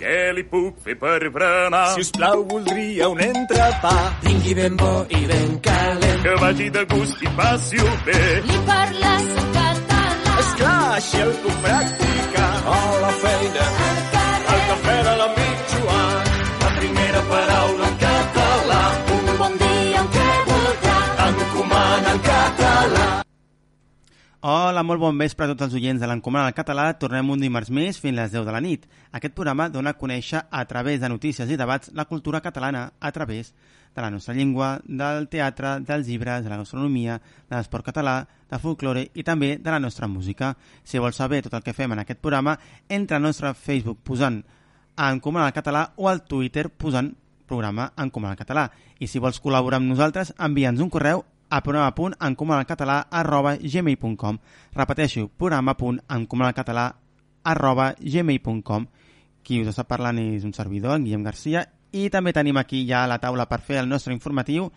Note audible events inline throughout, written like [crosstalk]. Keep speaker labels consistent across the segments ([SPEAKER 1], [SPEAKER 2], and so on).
[SPEAKER 1] què li puc fer per berenar?
[SPEAKER 2] Si us plau, voldria un entrepà.
[SPEAKER 3] Vingui ben bo i ben calent.
[SPEAKER 1] Que vagi de gust i passi-ho bé.
[SPEAKER 4] Li parles en català.
[SPEAKER 2] Esclar, així el puc practicar. A la feina,
[SPEAKER 4] Al carrer.
[SPEAKER 2] al cafè de l'amic
[SPEAKER 5] Hola, molt bon vespre a tots els oients de l'Encomana al Català. Tornem un dimarts més fins les 10 de la nit. Aquest programa dona a conèixer a través de notícies i debats la cultura catalana a través de la nostra llengua, del teatre, dels llibres, de la gastronomia, de l'esport català, de folklore i també de la nostra música. Si vols saber tot el que fem en aquest programa, entra al nostre Facebook posant Encomana al Català o al Twitter posant programa Encomana al Català. I si vols col·laborar amb nosaltres, envia'ns un correu a programa.encomanalcatalà arroba gmail.com Repeteixo, programa.encomanalcatalà arroba gmail.com Qui us està parlant és un servidor, en Guillem Garcia, i també tenim aquí ja a la taula per fer el nostre informatiu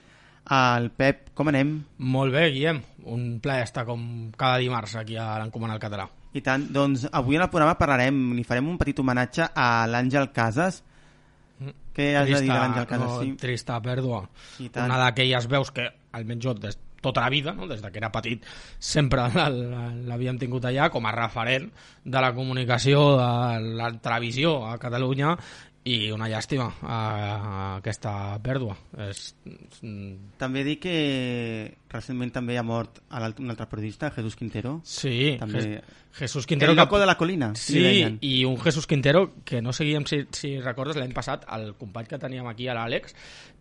[SPEAKER 5] el Pep, com anem?
[SPEAKER 6] Molt bé, Guillem. Un plaer estar com cada dimarts aquí a l'Encomana al Català.
[SPEAKER 5] I tant, doncs avui en el programa parlarem, li farem un petit homenatge a l'Àngel Casas. Què has de dir de l'Àngel Casas?
[SPEAKER 6] no,
[SPEAKER 5] sí.
[SPEAKER 6] trista pèrdua. Una d'aquelles veus que, almenys jo, des, tota la vida, no? des de que era petit, sempre l'havíem tingut allà com a referent de la comunicació, de la televisió a Catalunya i una llàstima a, a aquesta pèrdua. És, mm,
[SPEAKER 5] També dir que recentment també ha mort un altre periodista, Jesús Quintero.
[SPEAKER 6] sí,
[SPEAKER 5] També...
[SPEAKER 6] Je- Jesús
[SPEAKER 5] Quintero el loco de la colina, li
[SPEAKER 6] Sí,
[SPEAKER 5] deien.
[SPEAKER 6] i un Jesús Quintero, que no seguíem, si, si recordes, l'any passat, el company que teníem aquí, a l'Àlex,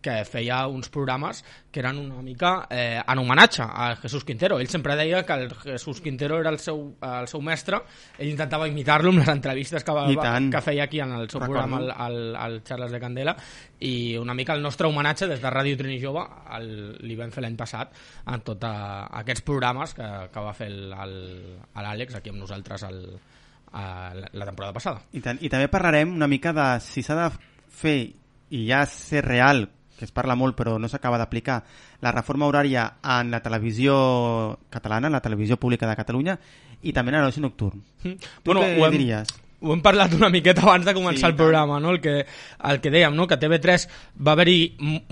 [SPEAKER 6] que feia uns programes que eren una mica eh, en homenatge a Jesús Quintero. Ell sempre deia que el Jesús Quintero era el seu, el seu mestre, ell intentava imitar-lo amb les entrevistes que, va, que feia aquí en el seu
[SPEAKER 5] Recordo.
[SPEAKER 6] programa, al, al, al Charles de Candela, i una mica el nostre homenatge des de Ràdio Trini Jove el, li vam fer l'any passat en tots aquests programes que, que va fer el- el- l'Àlex aquí amb nosaltres el, a la, temporada passada.
[SPEAKER 5] I, tant, I també parlarem una mica de si s'ha de fer i ja ser real, que es parla molt però no s'acaba d'aplicar, la reforma horària en la televisió catalana, en la televisió pública de Catalunya i també en l'oci nocturn. Tu
[SPEAKER 6] Bueno,
[SPEAKER 5] què
[SPEAKER 6] ho hem-
[SPEAKER 5] diries?
[SPEAKER 6] Ho hem parlat una miqueta abans de començar
[SPEAKER 5] Sí,
[SPEAKER 6] el programa, no? el, que, el que dèiem, no? que TV3 va haver-hi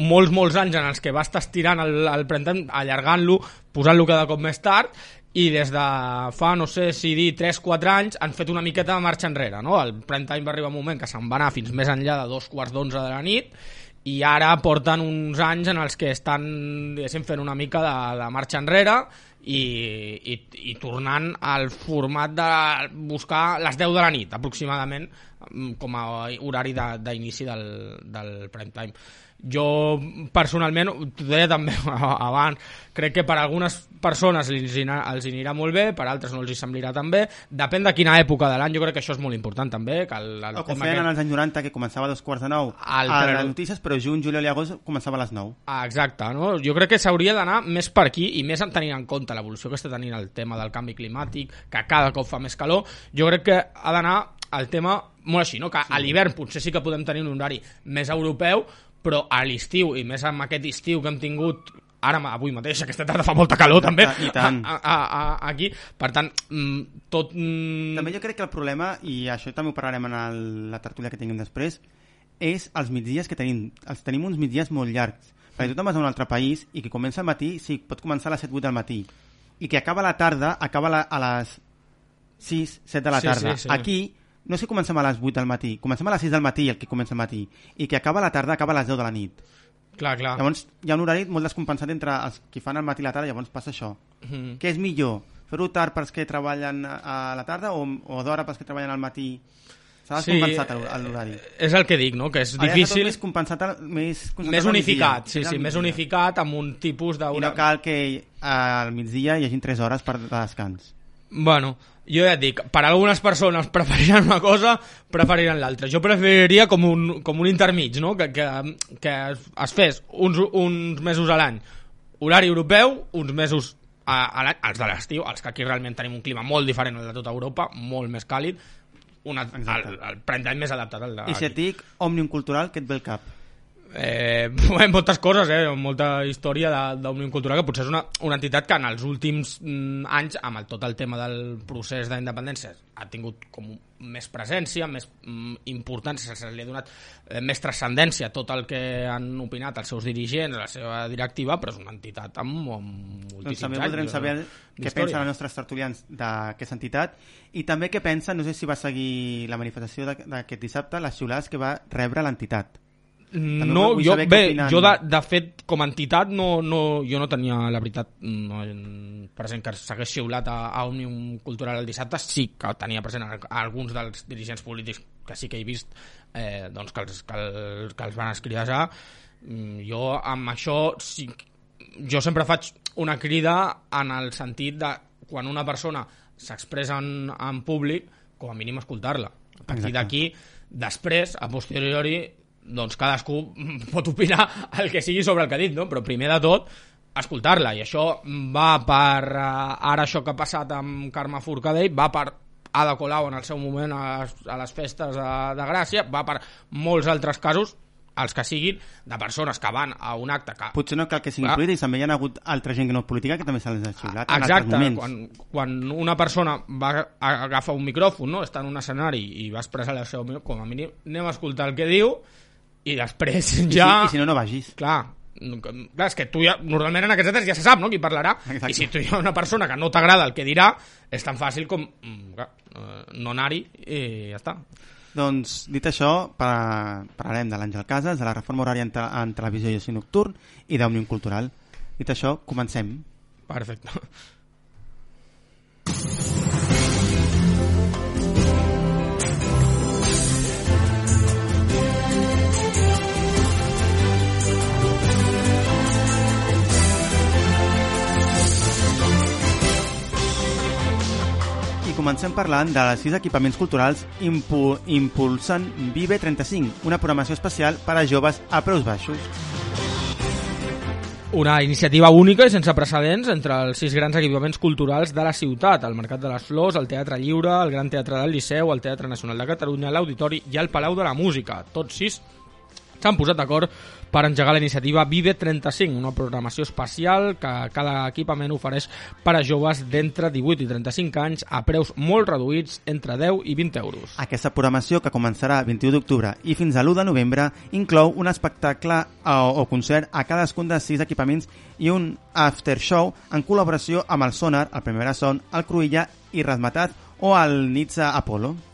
[SPEAKER 6] molts, molts anys en els que va estar estirant el, el time, allargant-lo, posant-lo cada cop més tard, i des de fa, no sé si dir, 3-4 anys, han fet una miqueta de marxa enrere. No? El prime time va arribar un moment que se'n va anar fins més enllà de dos quarts d'onze de la nit, i ara porten uns anys en els que estan fent una mica de, de marxa enrere i, i, i tornant al format de buscar les 10 de la nit aproximadament mm, com a horari de- d'inici del, del prime time jo personalment, t'ho deia també [laughs] abans, crec que per algunes persones els, els anirà molt bé, per altres no els hi semblarà tan bé, depèn de quina època de l'any, jo crec que això és molt important també, que el, el
[SPEAKER 5] O com
[SPEAKER 6] tema
[SPEAKER 5] feien
[SPEAKER 6] aquest-
[SPEAKER 5] en els anys 90, que començava a dos quarts de nou
[SPEAKER 6] Al
[SPEAKER 5] a les notícies, però juny, juliol i agost començava a les 9.
[SPEAKER 6] Ah, exacte, no? Jo crec que s'hauria d'anar més per aquí i més en tenint en compte l'evolució que està tenint el tema del canvi climàtic, que cada cop fa més calor, jo crec que ha d'anar el tema molt així, no? que a l'hivern potser sí que podem tenir un horari més europeu, però a l'estiu, i més amb aquest estiu que hem tingut ara avui mateix, aquesta tarda fa molta calor també,
[SPEAKER 5] I tant.
[SPEAKER 6] A, a, a, aquí, per tant, mm, tot... Mm,
[SPEAKER 5] També jo crec que el problema, i això també ho parlarem en el, la tertúlia que tinguem després, és els migdies que tenim. Els tenim uns migdies molt llargs. Perquè tu te'n vas a un altre país i que comença al matí, sí, pot començar a les 7-8 del matí. I que acaba a la tarda, acaba a, la, a les 6, 7 de la
[SPEAKER 6] Sí,
[SPEAKER 5] tarda.
[SPEAKER 6] sí, sí.
[SPEAKER 5] Aquí no és que comencem a les 8 del matí, comencem a les 6 del matí el que comença al matí, i que acaba a la tarda, acaba a les 10 de la nit.
[SPEAKER 6] Clar, clar.
[SPEAKER 5] Llavors hi ha un horari molt descompensat entre els que fan al matí i la tarda, llavors passa això.
[SPEAKER 6] Mhm.
[SPEAKER 5] Què és millor? Fer-ho tard pels que treballen a la tarda o, o d'hora pels que treballen al matí? S'ha
[SPEAKER 6] Sí,
[SPEAKER 5] descompensat el- l'horari.
[SPEAKER 6] És el que dic, no? que és
[SPEAKER 5] Ara
[SPEAKER 6] difícil...
[SPEAKER 5] més compensat, més,
[SPEAKER 6] més unificat, sí, sí, més unificat amb un tipus
[SPEAKER 5] I
[SPEAKER 6] d'hora...
[SPEAKER 5] no cal que al migdia hi hagin 3 hores per de descans.
[SPEAKER 6] Bueno, jo ja et dic, per algunes persones preferiran una cosa, preferiran l'altra. Jo preferiria com un, com un intermig, no? Que, que, que es fes uns, uns mesos a l'any horari europeu, uns mesos a, a l'any, els de l'estiu, els que aquí realment tenim un clima molt diferent al de tota Europa, molt més càlid, una, el, el time més adaptat al de...
[SPEAKER 5] I si et dic Òmnium Cultural, què et ve al cap?
[SPEAKER 6] Eh, [laughs] moltes coses, eh, molta història de- d'Òmnium Cultural, que potser és una, una entitat que en els últims mm, anys, amb el, tot el tema del procés d'independència, ha tingut com més presència, més mm, importància, se li ha donat eh, més transcendència a tot el que han opinat els seus dirigents, la seva directiva, però és una entitat amb, amb moltíssims
[SPEAKER 5] Doncs també voldrem
[SPEAKER 6] de-
[SPEAKER 5] saber què pensen els nostres tertulians d'aquesta entitat i també què pensen, no sé si va seguir la manifestació d'aquest dissabte, les xiulades que va rebre l'entitat.
[SPEAKER 6] No,
[SPEAKER 5] vull
[SPEAKER 6] jo, bé,
[SPEAKER 5] opinen.
[SPEAKER 6] jo de, de fet, com a entitat, no, no, jo no tenia, la veritat, no, present que s'hagués xiulat a, a Òmnium Cultural el dissabte, sí que tenia present a, a alguns dels dirigents polítics que sí que he vist eh, doncs que, els, que, el, que els van escridajar. Mm, Jo amb això sí, jo sempre faig una crida en el sentit de quan una persona s'expressa en, en públic, com a mínim escoltar-la. A partir d'aquí, després, a posteriori, doncs cadascú [laughs] pot opinar el que sigui sobre el que ha dit, no? però primer de tot escoltar-la, i això va per eh, ara això que ha passat amb Carme Forcadell, va per Ada Colau en el seu moment a les, a les festes de, de Gràcia, va per molts altres casos, els que siguin, de persones que van a un acte que
[SPEAKER 5] Potser no cal que siguin
[SPEAKER 6] Ah.
[SPEAKER 5] polítics, també hi ha hagut altra gent que no és política que també se'ls ha xiulat en altres
[SPEAKER 6] Exacte, quan, quan una persona va a- agafa un micròfon, no? està en un escenari i va expressar la seva opinió, com a mínim anem a escoltar el que diu i després
[SPEAKER 5] I,
[SPEAKER 6] ja...
[SPEAKER 5] si, I si no, no vagis.
[SPEAKER 6] Clar, clar, és que tu ja, normalment en aquests actes ja se sap no, qui parlarà,
[SPEAKER 5] Exacte.
[SPEAKER 6] i si tu hi ha una persona que no t'agrada el que dirà, és tan fàcil com mm, clar, eh, no anar-hi i ja està.
[SPEAKER 5] Doncs, dit això, par parlarem de l'Àngel Casas, de la reforma horària en, te en televisió i oci nocturn i d'Òmnium Cultural. Dit això, comencem.
[SPEAKER 6] Perfecte.
[SPEAKER 5] Comencem parlant de sis equipaments culturals impu impulsen Vive 35, una programació especial per a joves a preus baixos.
[SPEAKER 6] Una iniciativa única i sense precedents entre els sis grans equipaments culturals de la ciutat, el Mercat de les Flors, el Teatre Lliure, el Gran Teatre del Liceu, el Teatre Nacional de Catalunya, l'Auditori i el Palau de la Música. Tots sis s'han posat d'acord per engegar la iniciativa Vive 35, una programació especial que cada equipament ofereix per a joves d'entre 18 i 35 anys a preus molt reduïts, entre 10 i 20 euros.
[SPEAKER 5] Aquesta programació, que començarà el 21 d'octubre i fins a l'1 de novembre, inclou un espectacle o, o concert a cadascun dels sis equipaments i un after show en col·laboració amb el Sonar, el Primera Son, el Cruïlla i Razmetat o el Nitza Apollo.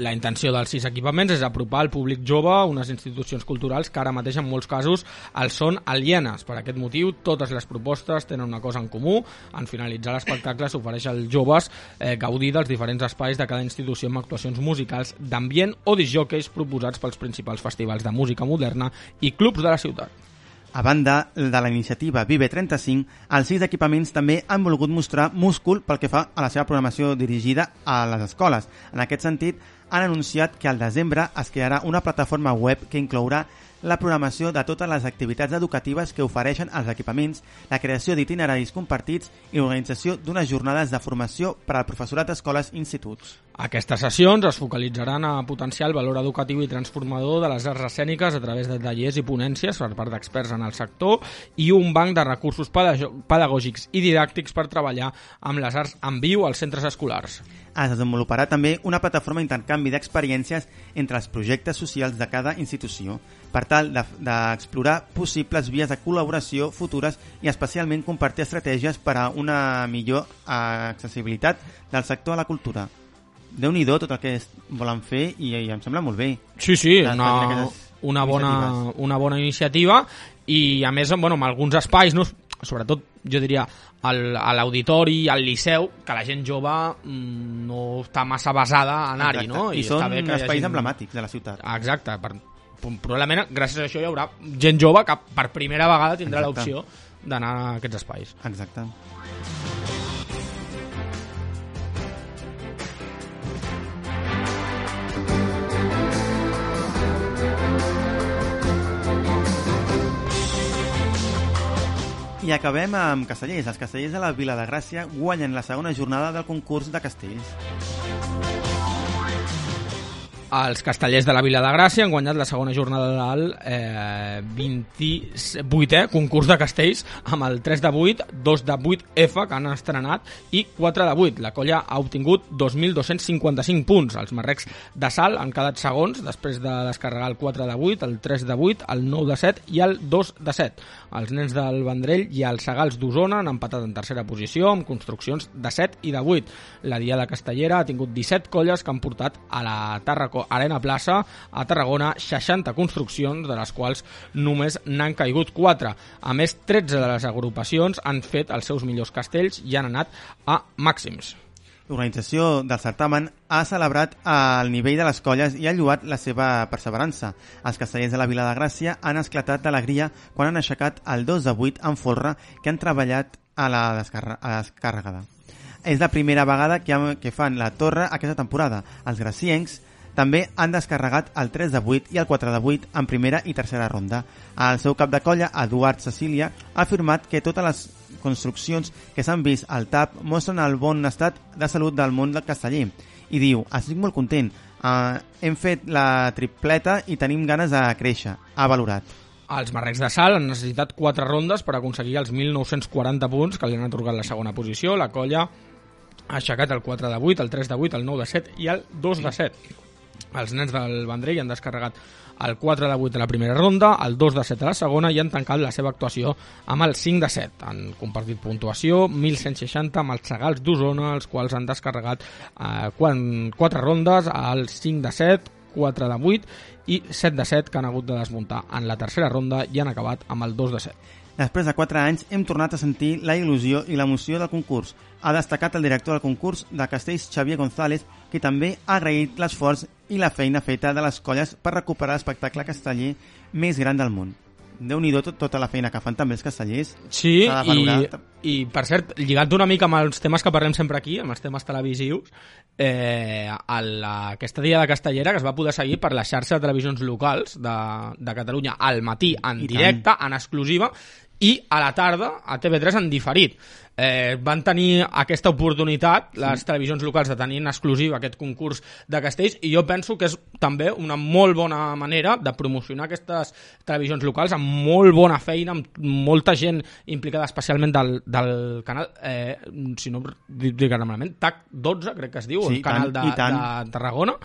[SPEAKER 6] La intenció dels sis equipaments és apropar al públic jove a unes institucions culturals que ara mateix en molts casos els són alienes. Per aquest motiu, totes les propostes tenen una cosa en comú. En finalitzar l'espectacle s'ofereix als joves eh, gaudir dels diferents espais de cada institució amb actuacions musicals d'ambient o disjòqueis proposats pels principals festivals de música moderna i clubs de la ciutat.
[SPEAKER 5] A banda de la iniciativa Vive 35, els sis equipaments també han volgut mostrar múscul pel que fa a la seva programació dirigida a les escoles. En aquest sentit, han anunciat que al desembre es crearà una plataforma web que inclourà la programació de totes les activitats educatives que ofereixen els equipaments, la creació d'itineraris compartits i l'organització d'unes jornades de formació per al professorat d'escoles i instituts.
[SPEAKER 6] Aquestes sessions es focalitzaran a potenciar el valor educatiu i transformador de les arts escèniques a través de tallers i ponències per part d'experts en el sector i un banc de recursos pedagògics i didàctics per treballar amb les arts en viu als centres escolars.
[SPEAKER 5] Es desenvoluparà també una plataforma d'intercanvi d'experiències entre els projectes socials de cada institució per tal de- d'explorar possibles vies de col·laboració futures i especialment compartir estratègies per a una millor eh, accessibilitat del sector a la cultura. Déu nhi tot el que es volen fer i, i em sembla molt bé.
[SPEAKER 6] Sí, sí,
[SPEAKER 5] Les-
[SPEAKER 6] una, una, bona, una bona iniciativa i a més bueno, amb alguns espais, no? sobretot jo diria al, a l'auditori, al liceu, que la gent jove mm, no està massa basada a anar-hi, no?
[SPEAKER 5] I, són
[SPEAKER 6] està bé que
[SPEAKER 5] espais
[SPEAKER 6] hagi-
[SPEAKER 5] emblemàtics de la ciutat.
[SPEAKER 6] Exacte, per, probablement gràcies a això hi haurà gent jove que per primera vegada tindrà l'opció d'anar a aquests espais.
[SPEAKER 5] Exacte. I acabem amb castellers. Els castellers de la Vila de Gràcia guanyen la segona jornada del concurs de castells.
[SPEAKER 6] Els castellers de la Vila de Gràcia han guanyat la segona jornada del eh, 28è concurs de castells amb el 3 de 8, 2 de 8F que han estrenat i 4 de 8. La colla ha obtingut 2.255 punts. Els marrecs de Sal han quedat segons després de descarregar el 4 de 8, el 3 de 8, el 9 de 7 i el 2 de 7. Els nens del Vendrell i els Segals d'Osona han empatat en tercera posició amb construccions de 7 i de 8. La Diada Castellera ha tingut 17 colles que han portat a la Tarraco Arena Plaça a Tarragona 60 construccions, de les quals només n'han caigut 4. A més, 13 de les agrupacions han fet els seus millors castells i han anat a màxims.
[SPEAKER 5] L'organització del certamen ha celebrat el nivell de les colles i ha lluat la seva perseverança. Els castellers de la Vila de Gràcia han esclatat d'alegria quan han aixecat el 2 de 8 en folre que han treballat a la, a la descàrrega. És la primera vegada que, que fan la torre aquesta temporada. Els graciencs també han descarregat el 3 de 8 i el 4 de 8 en primera i tercera ronda. El seu cap de colla, Eduard Cecília, ha afirmat que totes les construccions que s'han vist al TAP mostren el bon estat de salut del món del casteller i diu, estic molt content, uh, hem fet la tripleta i tenim ganes de créixer, ha valorat.
[SPEAKER 6] Els marrecs de Sal han necessitat 4 rondes per aconseguir els 1.940 punts que li han atorgat la segona posició. La colla ha aixecat el 4 de 8, el 3 de 8, el 9 de 7 i el 2 de 7. Els nens del Vendrell han descarregat el 4 de 8 de la primera ronda, el 2 de 7 a la segona i han tancat la seva actuació amb el 5 de 7. Han compartit puntuació 1.160 amb els segals d'Osona, els quals han descarregat eh, 4 rondes, el 5 de 7, 4 de 8 i 7 de 7 que han hagut de desmuntar en la tercera ronda i han acabat amb el 2 de 7.
[SPEAKER 5] Després de 4 anys hem tornat a sentir la il·lusió i l'emoció del concurs. Ha destacat el director del concurs de Castells, Xavier González, que també ha agraït l'esforç i la feina feta de les colles per recuperar l'espectacle casteller més gran del món déu nhi tot, tota la feina que fan també els castellers.
[SPEAKER 6] Sí, i, i per cert, lligat una mica amb els temes que parlem sempre aquí, amb els temes televisius, eh, el, aquesta dia de Castellera que es va poder seguir per la xarxa de televisions locals de, de Catalunya al matí en I directe, tant. en exclusiva, i a la tarda a TV3 en diferit eh, van tenir aquesta oportunitat, les televisions locals, de tenir en exclusiva aquest concurs de castells, i jo penso que és també una molt bona manera de promocionar aquestes televisions locals amb molt bona feina, amb molta gent implicada, especialment del, del canal, eh, si no dic malament, TAC 12, crec que es diu,
[SPEAKER 5] sí,
[SPEAKER 6] el canal
[SPEAKER 5] tant,
[SPEAKER 6] de, de Tarragona,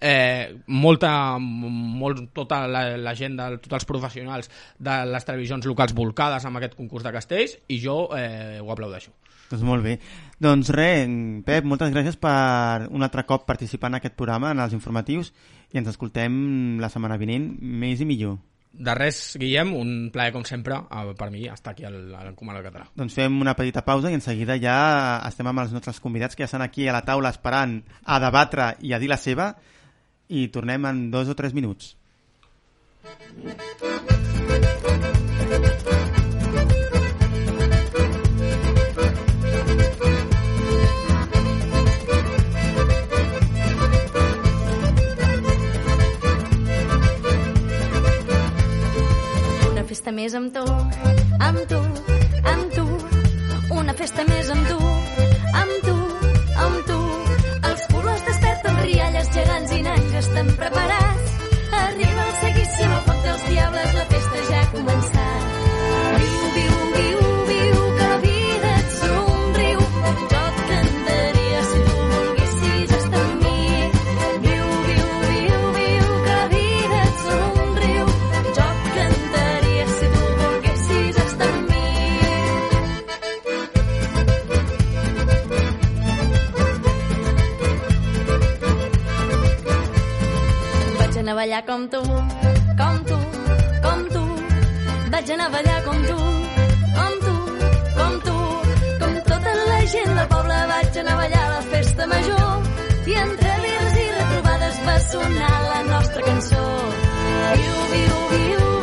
[SPEAKER 6] eh, molta, molt, tota la, la gent, de, tots els professionals de les televisions locals volcades amb aquest concurs de castells, i jo eh, ho aplaudeixo.
[SPEAKER 5] Doncs molt bé. Doncs res, Pep, moltes gràcies per un altre cop participar en aquest programa, en els informatius, i ens escoltem la setmana vinent, més i millor.
[SPEAKER 6] De res, Guillem, un plaer com sempre per mi estar aquí al, al Comand del Català.
[SPEAKER 5] Doncs fem una petita pausa i en seguida ja estem amb els nostres convidats que ja estan aquí a la taula esperant a debatre i a dir la seva i tornem en dos o tres minuts.
[SPEAKER 4] Festa més amb tu, amb tu, amb tu. Una festa més amb tu, amb tu, amb tu. Els colors desperten rialles gegants i nans estan preparats. Ballar com tu, com tu, com tu. Vaig anar a ballar com tu, com tu, com tu. Com tota la gent del poble vaig anar a ballar a la festa major. I entre lirs i retrobades va sonar la nostra cançó. Viu, viu, viu,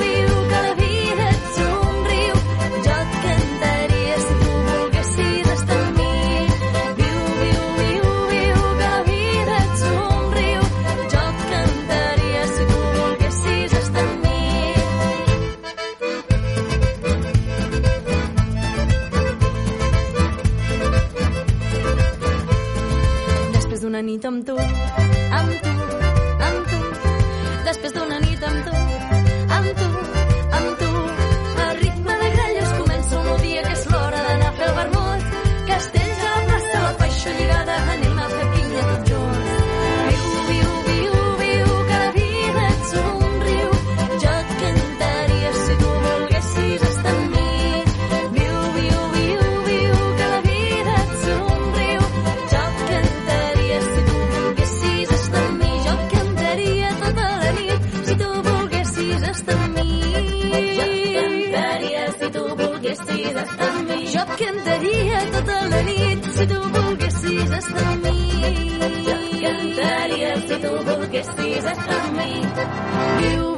[SPEAKER 4] nit amb tu, amb tu, amb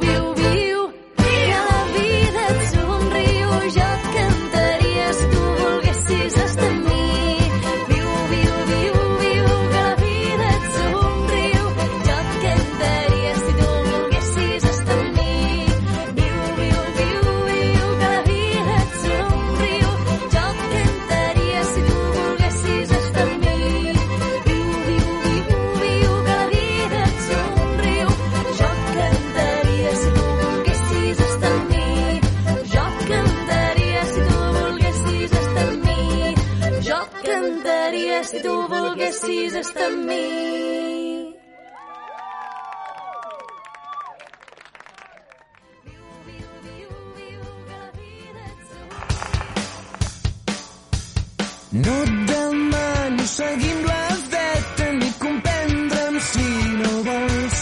[SPEAKER 3] No et demano seguir amb la veta ni comprendre'm si no vols.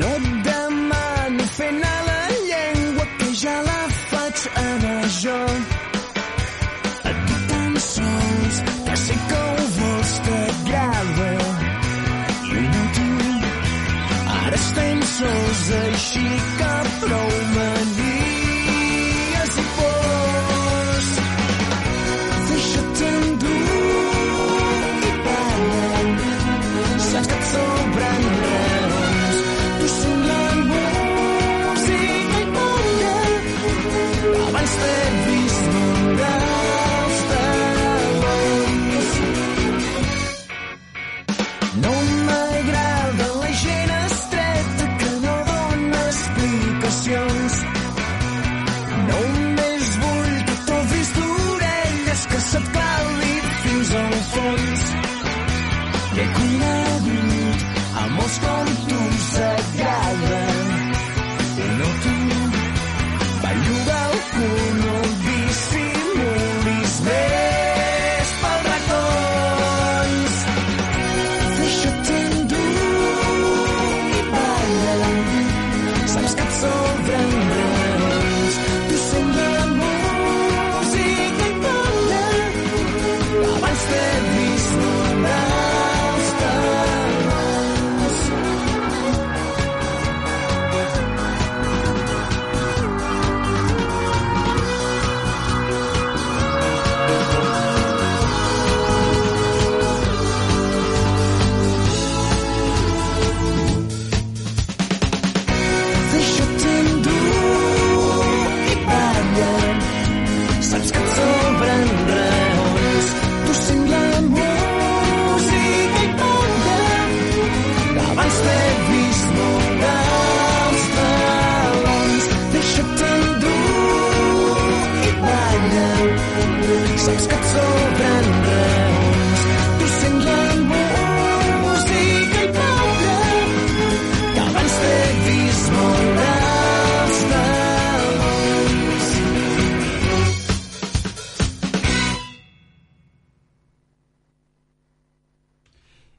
[SPEAKER 3] No et demano fer anar la llengua que ja la faig anar jo. Et dic tan sols que sé que ho vols t'agrada. I no tu, ara estem sols així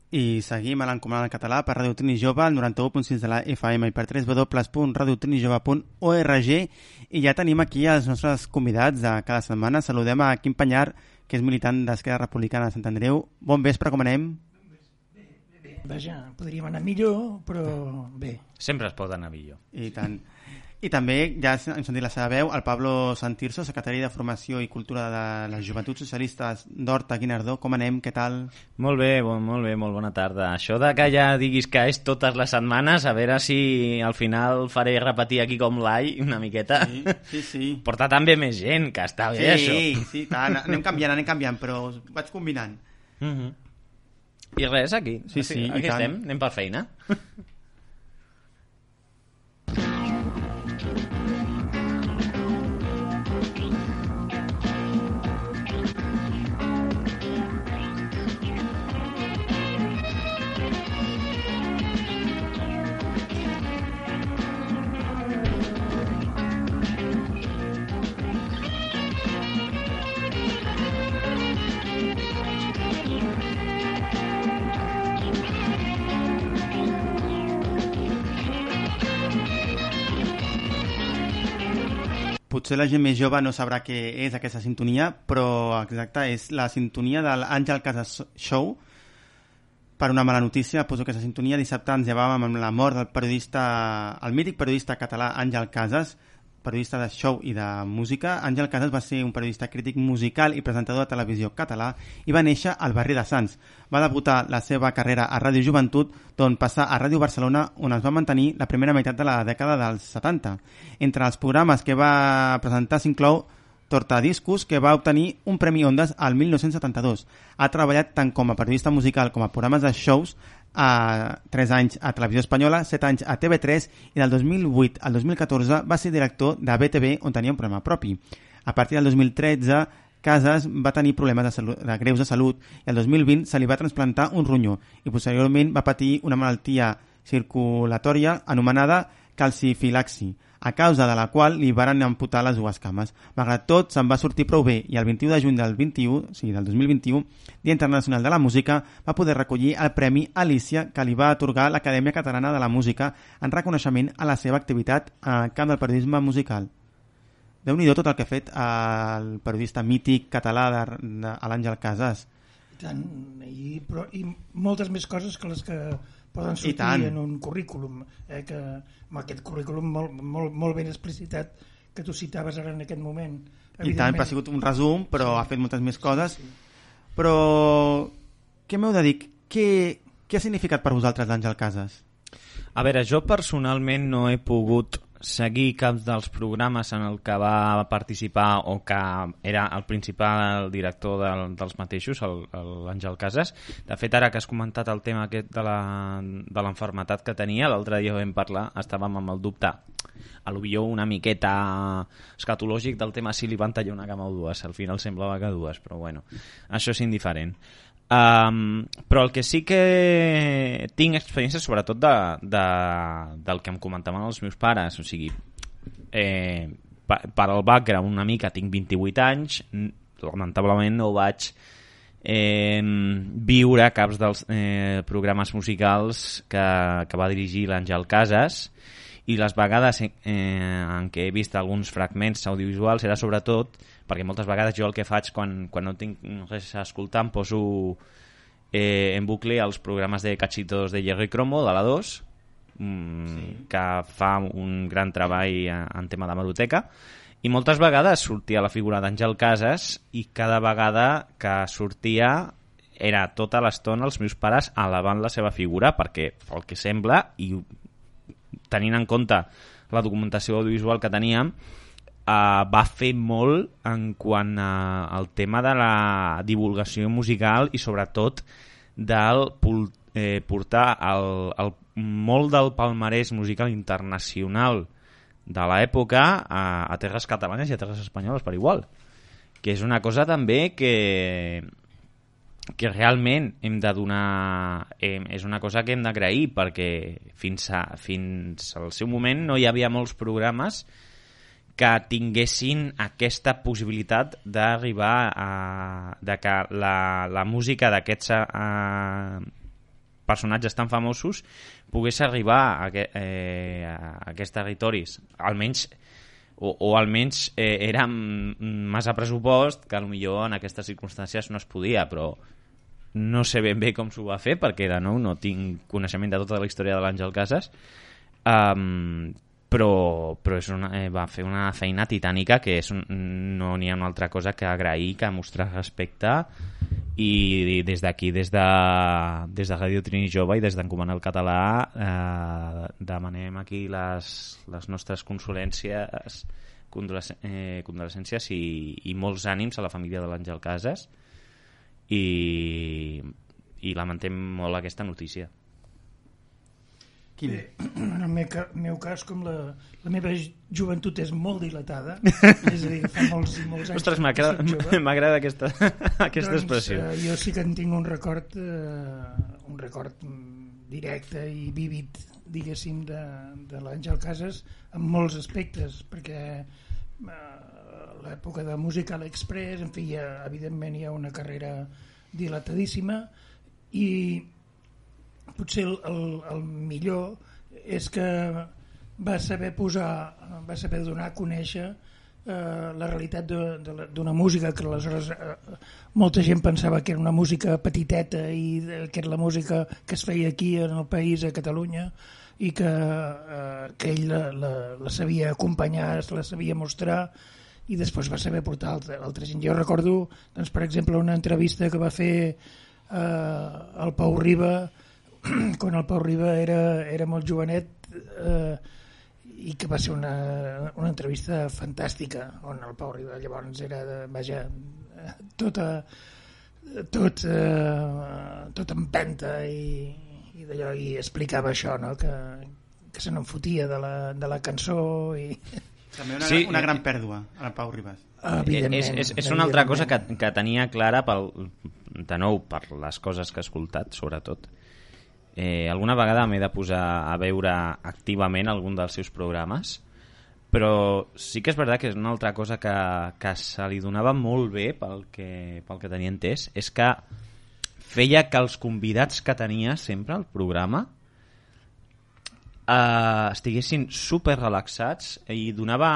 [SPEAKER 3] I
[SPEAKER 5] seguim a l'encomanada en català per Radio Trini Jove, al 91.6 de la FM i per www.radiotrinijove.org i ja tenim aquí els nostres convidats de cada setmana. Saludem a Quim Panyar, que és militant d'Esquerra Republicana de Sant Andreu. Bon vespre, com anem?
[SPEAKER 7] Vaja, podríem anar millor, però bé.
[SPEAKER 8] Sempre es pot anar millor.
[SPEAKER 5] I tant. I també, ja hem sentit la seva veu, el Pablo Santirso, secretari de Formació i Cultura de les Joventuts Socialistes d'Horta Guinardó. Com anem? Què tal?
[SPEAKER 8] Molt bé, bon, molt bé, molt bona tarda. Això de que ja diguis que és totes les setmanes, a veure si al final faré repetir aquí com l'ai una miqueta.
[SPEAKER 5] Sí, sí, sí. [laughs]
[SPEAKER 8] Portar també més gent, que està bé, això.
[SPEAKER 5] Sí, sí, tant. Anem canviant, anem canviant, però vaig combinant.
[SPEAKER 8] Mm -hmm. I res, aquí.
[SPEAKER 5] Sí, sí,
[SPEAKER 8] aquí
[SPEAKER 5] tant.
[SPEAKER 8] estem, anem per feina. [laughs]
[SPEAKER 5] Potser la gent més jove no sabrà què és aquesta sintonia, però exacte, és la sintonia de l'Àngel Casas Show, per una mala notícia, poso aquesta sintonia. Dissabte ens llevàvem amb la mort del periodista, el mític periodista català Àngel Casas, periodista de show i de música. Àngel Casas va ser un periodista crític musical i presentador de televisió català i va néixer al barri de Sants. Va debutar la seva carrera a Ràdio Joventut, d'on passar a Ràdio Barcelona, on es va mantenir la primera meitat de la dècada dels 70. Entre els programes que va presentar s'inclou Tortadiscos, que va obtenir un Premi Ondas al 1972. Ha treballat tant com a periodista musical com a programes de shows a 3 anys a Televisió Espanyola, 7 anys a TV3 i del 2008 al 2014 va ser director de BTV on tenia un programa propi. A partir del 2013 Casas va tenir problemes de, salut, de greus de salut i el 2020 se li va transplantar un ronyó i posteriorment va patir una malaltia circulatòria anomenada calcifilaxi a causa de la qual li varen amputar les dues cames. Malgrat tot, se'n va sortir prou bé i el 21 de juny del 21, o sigui, del 2021, Dia Internacional de la Música, va poder recollir el Premi Alicia que li va atorgar l'Acadèmia Catalana de la Música en reconeixement a la seva activitat en el camp del periodisme musical. déu nhi tot el que ha fet el periodista mític català de, de, l'Àngel Casas.
[SPEAKER 7] Tant, i, però, I moltes més coses que les que poden sortir en un currículum, eh, que amb aquest currículum molt, molt, molt ben explicitat que tu citaves ara en aquest moment.
[SPEAKER 5] I tant, ha sigut un resum, però sí. ha fet moltes més coses. Però què m'heu de dir? Què, què ha significat per vosaltres l'Àngel Casas?
[SPEAKER 8] A veure, jo personalment no he pogut seguir cap dels programes en el que va participar o que era el principal director del, dels mateixos, el- el- l'Àngel Casas. De fet, ara que has comentat el tema aquest de l'enfermetat que tenia, l'altre dia vam parlar, estàvem amb el dubte a l'ovió una miqueta escatològic del tema si li van tallar una cama o dues. Al final semblava que dues, però bueno, això és indiferent. Um, però el que sí que tinc experiència sobretot de, de, del que em comentaven els meus pares o sigui eh, per, al background una mica tinc 28 anys lamentablement no vaig eh, viure caps dels eh, programes musicals que, que va dirigir l'Àngel Casas les vegades eh, en què he vist alguns fragments audiovisuals era sobretot perquè moltes vegades jo el que faig quan, quan no tinc res a escoltar em poso eh, en bucle els programes de cachitos de Jerry Cromo de la 2 mm, sí. que fa un gran treball en, en tema de meroteca i moltes vegades sortia la figura d'Àngel Casas i cada vegada que sortia era tota l'estona els meus pares alabant la seva figura perquè pel que sembla i tenint en compte la documentació audiovisual que teníem uh, va fer molt en quant al tema de la divulgació musical i sobretot del eh, portar el, el, molt del palmarès musical internacional de l'època a, a terres catalanes i a terres espanyoles per igual que és una cosa també que que realment hem de donar eh, és una cosa que hem d'agrair perquè fins, a, fins al seu moment no hi havia molts programes que tinguessin aquesta possibilitat d'arribar a... de que la, la música d'aquests eh, personatges tan famosos pogués arribar a, eh, a aquests territoris. Almenys o, o almenys eh, era massa pressupost que millor en aquestes circumstàncies no es podia però no sé ben bé com s'ho va fer perquè de nou no tinc coneixement de tota la història de l'Àngel Casas um, però, però és una, eh, va fer una feina titànica que és un, no n'hi ha una altra cosa que agrair, que mostrar respecte i des d'aquí, des de, des de Ràdio Trini Jove i des d'en Comandant el Català eh, demanem aquí les, les nostres consolències condolesc- eh, condolescències i, i molts ànims a la família de l'Àngel Casas i, i lamentem molt aquesta notícia
[SPEAKER 5] Quim?
[SPEAKER 7] Bé, en el meu, meu cas, com la, la meva joventut és molt dilatada, [laughs] és a dir, fa molts i molts anys
[SPEAKER 8] Ostres,
[SPEAKER 7] que
[SPEAKER 8] m'agrada aquesta, [laughs] aquesta
[SPEAKER 7] doncs,
[SPEAKER 8] expressió.
[SPEAKER 7] eh, jo sí que en tinc un record, eh, un record mm, directe i vívid, diguéssim, de, de l'Àngel Casas en molts aspectes, perquè eh, l'època de Musical Express, en fi, hi ha, evidentment hi ha una carrera dilatadíssima i potser el, el, el millor és que va saber posar, va saber donar a conèixer eh, la realitat d'una música que aleshores eh, molta gent pensava que era una música petiteta i de- que era la música que es feia aquí en el país, a Catalunya, i que, eh, que ell la, la, la sabia acompanyar, la sabia mostrar i després va saber portar altra, altra gent. Jo recordo, doncs, per exemple, una entrevista que va fer eh, el Pau Riba [clears throat] quan el Pau Riba era, era molt jovenet eh, i que va ser una, una entrevista fantàstica on el Pau Riba llavors era vaja, tota tot, eh, tot empenta i, i d'allò i explicava això no? que, que se n'enfotia de, la, de la cançó i [laughs]
[SPEAKER 5] També una,
[SPEAKER 8] Sí,
[SPEAKER 5] una
[SPEAKER 8] eh,
[SPEAKER 5] gran pèrdua, el Pau Ribas.
[SPEAKER 7] evidentment,
[SPEAKER 8] és, és, és una altra cosa que, que tenia clara pel, de nou per les coses que he escoltat sobretot eh, alguna vegada m'he de posar a veure activament algun dels seus programes però sí que és veritat que és una altra cosa que, que se li donava molt bé pel que, pel que tenia entès és que feia que els convidats que tenia sempre al programa eh, estiguessin super relaxats i donava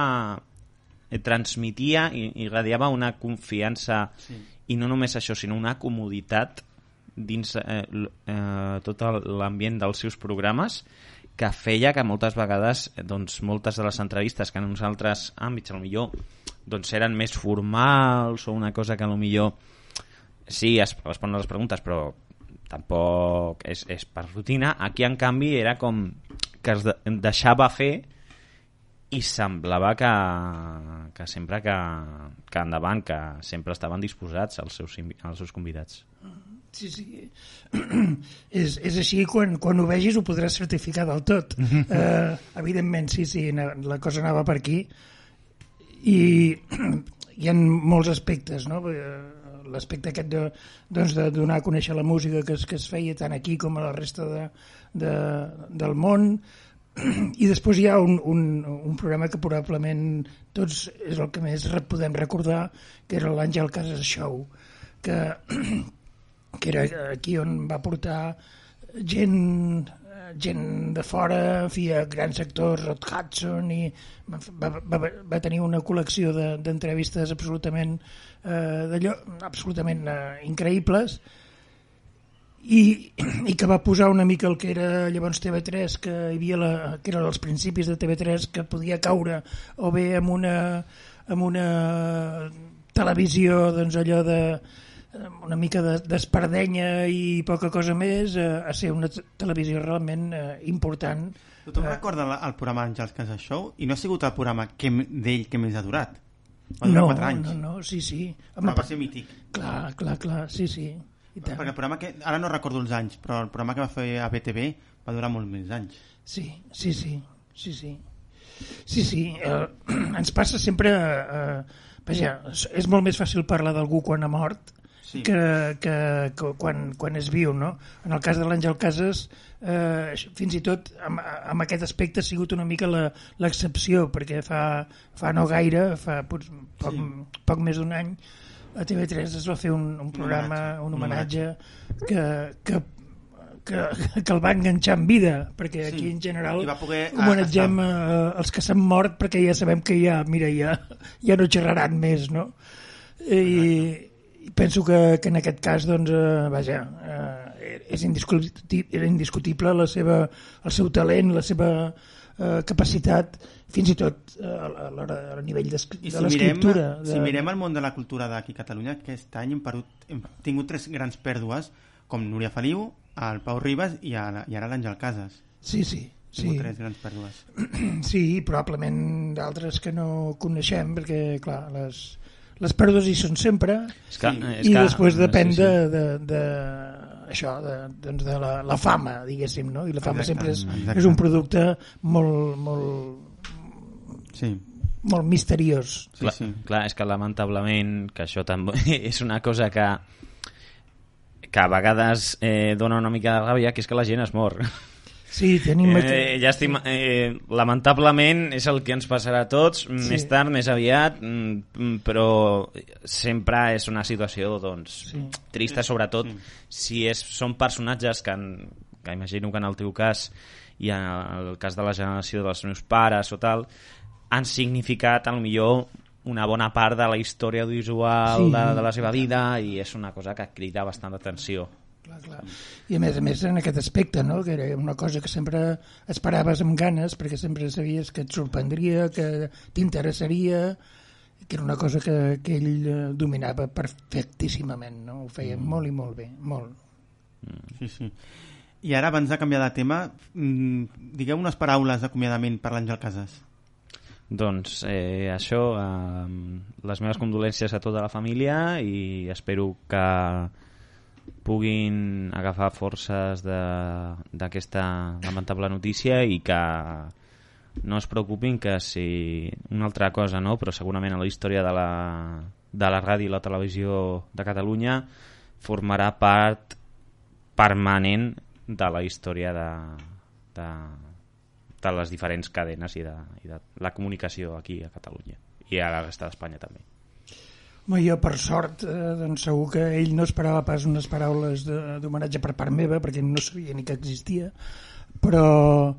[SPEAKER 8] eh, transmitia i, i radiava una confiança
[SPEAKER 5] Sí.
[SPEAKER 8] i no només això, sinó una comoditat dins eh, eh, tot l'ambient dels seus programes que feia que moltes vegades eh, doncs, moltes de les entrevistes que en uns altres àmbits millor doncs eren més formals o una cosa que millor sí, es responen les preguntes però tampoc és, és per rutina aquí en canvi era com que es de, deixava fer i semblava que, que sempre que, que endavant, que sempre estaven disposats els seus, els seus convidats.
[SPEAKER 7] Sí, sí. [clears throat] és, és així, quan, quan ho vegis ho podràs certificar del tot. [laughs] eh, evidentment, sí, sí, la cosa anava per aquí. I [clears throat] hi ha molts aspectes, no? Eh, L'aspecte aquest de, doncs de donar a conèixer la música que es, que es feia tant aquí com a la resta de, de, del món, i després hi ha un, un, un programa que probablement tots és el que més podem recordar, que era l'Àngel Casas Show, que [clears throat] que era aquí on va portar gent gent de fora, en fi, a grans actors, Rod Hudson, i va, va, va, tenir una col·lecció de- d'entrevistes absolutament eh, d'allò, absolutament eh, increïbles, i, i que va posar una mica el que era llavors TV3, que hi havia la, que era els principis de TV3, que podia caure o bé amb una, amb una televisió doncs allò de una mica de- d'espardenya i poca cosa més a, a ser una te- televisió realment eh, important
[SPEAKER 5] Tothom
[SPEAKER 7] Eh.
[SPEAKER 5] recorda el programa Àngels Casa Show i no ha sigut el programa d'ell que més ha durat. Va durar
[SPEAKER 7] no,
[SPEAKER 5] 4 anys.
[SPEAKER 7] no, no, sí, sí
[SPEAKER 5] Però
[SPEAKER 7] Home,
[SPEAKER 5] va ser mític.
[SPEAKER 7] clar, clar, clar, sí, sí i tant.
[SPEAKER 5] Perquè el programa que... Ara no recordo els anys, però el programa que va fer a BTV va durar molts més anys.
[SPEAKER 7] Sí, sí, sí, sí, sí. Sí, sí, eh, [clears throat] ens passa sempre... Eh, vaja, és- és molt més fàcil parlar d'algú quan ha mort
[SPEAKER 5] Sí.
[SPEAKER 7] que, que, que quan, quan és viu, no? En el cas de l'Àngel Casas, eh, fins i tot amb, amb aquest aspecte ha sigut una mica la- l'excepció, perquè fa, fa no gaire, fa poc, poc,
[SPEAKER 5] Sí.
[SPEAKER 7] poc més d'un any, a TV3 es va fer un, un programa,
[SPEAKER 5] homenatge,
[SPEAKER 7] un
[SPEAKER 5] un
[SPEAKER 7] homenatge que, que que, que el va enganxar en vida, perquè
[SPEAKER 5] Sí.
[SPEAKER 7] aquí en general
[SPEAKER 5] I va poder, ah,
[SPEAKER 7] homenatgem
[SPEAKER 5] estar-
[SPEAKER 7] eh, els que s'han mort perquè ja sabem que ja, mira, ja, ja no xerraran més, no? I, i penso que, que en aquest cas, doncs, eh, vaja, eh, és indiscutible, era indiscutible la seva, el seu talent, la seva eh, capacitat, fins i tot eh, a l'hora a nivell
[SPEAKER 5] I
[SPEAKER 7] de
[SPEAKER 5] si
[SPEAKER 7] l'escriptura.
[SPEAKER 5] si mirem el món de la cultura d'aquí a Catalunya, aquest any hem, perdut, hem tingut tres grans pèrdues, com Núria Feliu, el Pau Ribas i, ara, i ara l'Àngel Casas.
[SPEAKER 7] Sí, sí. Sí,
[SPEAKER 5] tres grans pèrdues.
[SPEAKER 7] sí, probablement d'altres que no coneixem, perquè, clar, les, les pèrdues hi són sempre,
[SPEAKER 8] És que,
[SPEAKER 5] Sí.
[SPEAKER 8] és
[SPEAKER 7] i
[SPEAKER 8] que,
[SPEAKER 7] després depèn
[SPEAKER 8] sí, sí.
[SPEAKER 7] de, de, de això, de, doncs de la, la fama, diguéssim, no? I la fama
[SPEAKER 5] Exacte,
[SPEAKER 7] sempre és,
[SPEAKER 5] exacte.
[SPEAKER 7] és un producte molt, molt,
[SPEAKER 5] Sí,
[SPEAKER 7] molt misteriós.
[SPEAKER 5] sí,
[SPEAKER 8] clar,
[SPEAKER 5] sí.
[SPEAKER 8] clar, és que lamentablement que això també [laughs] és una cosa que que a vegades eh, dona una mica de ràbia, que és que la gent es mor.
[SPEAKER 7] Sí, tenim...
[SPEAKER 8] Eh, llàstima, eh, lamentablement és el que ens passarà a tots, sí. més tard, més aviat, mm, però sempre és una situació doncs,
[SPEAKER 7] Sí.
[SPEAKER 8] trista, sobretot
[SPEAKER 5] Sí.
[SPEAKER 8] si és, són personatges que, en, que imagino que en el teu cas i en el cas de la generació dels meus pares o tal, han significat, a lo millor, una bona part de la història audiovisual
[SPEAKER 7] Sí.
[SPEAKER 8] de, de la seva vida i és una cosa que crida bastant atenció.
[SPEAKER 7] Clar, clar. I a més a més en aquest aspecte, no? que era una cosa que sempre esperaves amb ganes perquè sempre sabies que et sorprendria, que t'interessaria, que era una cosa que, que ell eh, dominava perfectíssimament, no? ho feia mm. molt i molt bé, molt.
[SPEAKER 5] Sí, sí. I ara, abans de canviar de tema, mm, digueu unes paraules d'acomiadament per l'Àngel Casas.
[SPEAKER 8] Doncs eh, això, eh, les meves condolències a tota la família i espero que puguin agafar forces d'aquesta lamentable notícia i que no es preocupin que si una altra cosa, no? però segurament a la història de la, de la ràdio i la televisió de Catalunya formarà part permanent de la història de, de, de les diferents cadenes i de, i de la comunicació aquí a Catalunya i a la resta d'Espanya també.
[SPEAKER 7] Home, jo, per sort, eh, doncs segur que ell no esperava pas unes paraules de- d'homenatge per part meva, perquè no sabia ni que existia, però,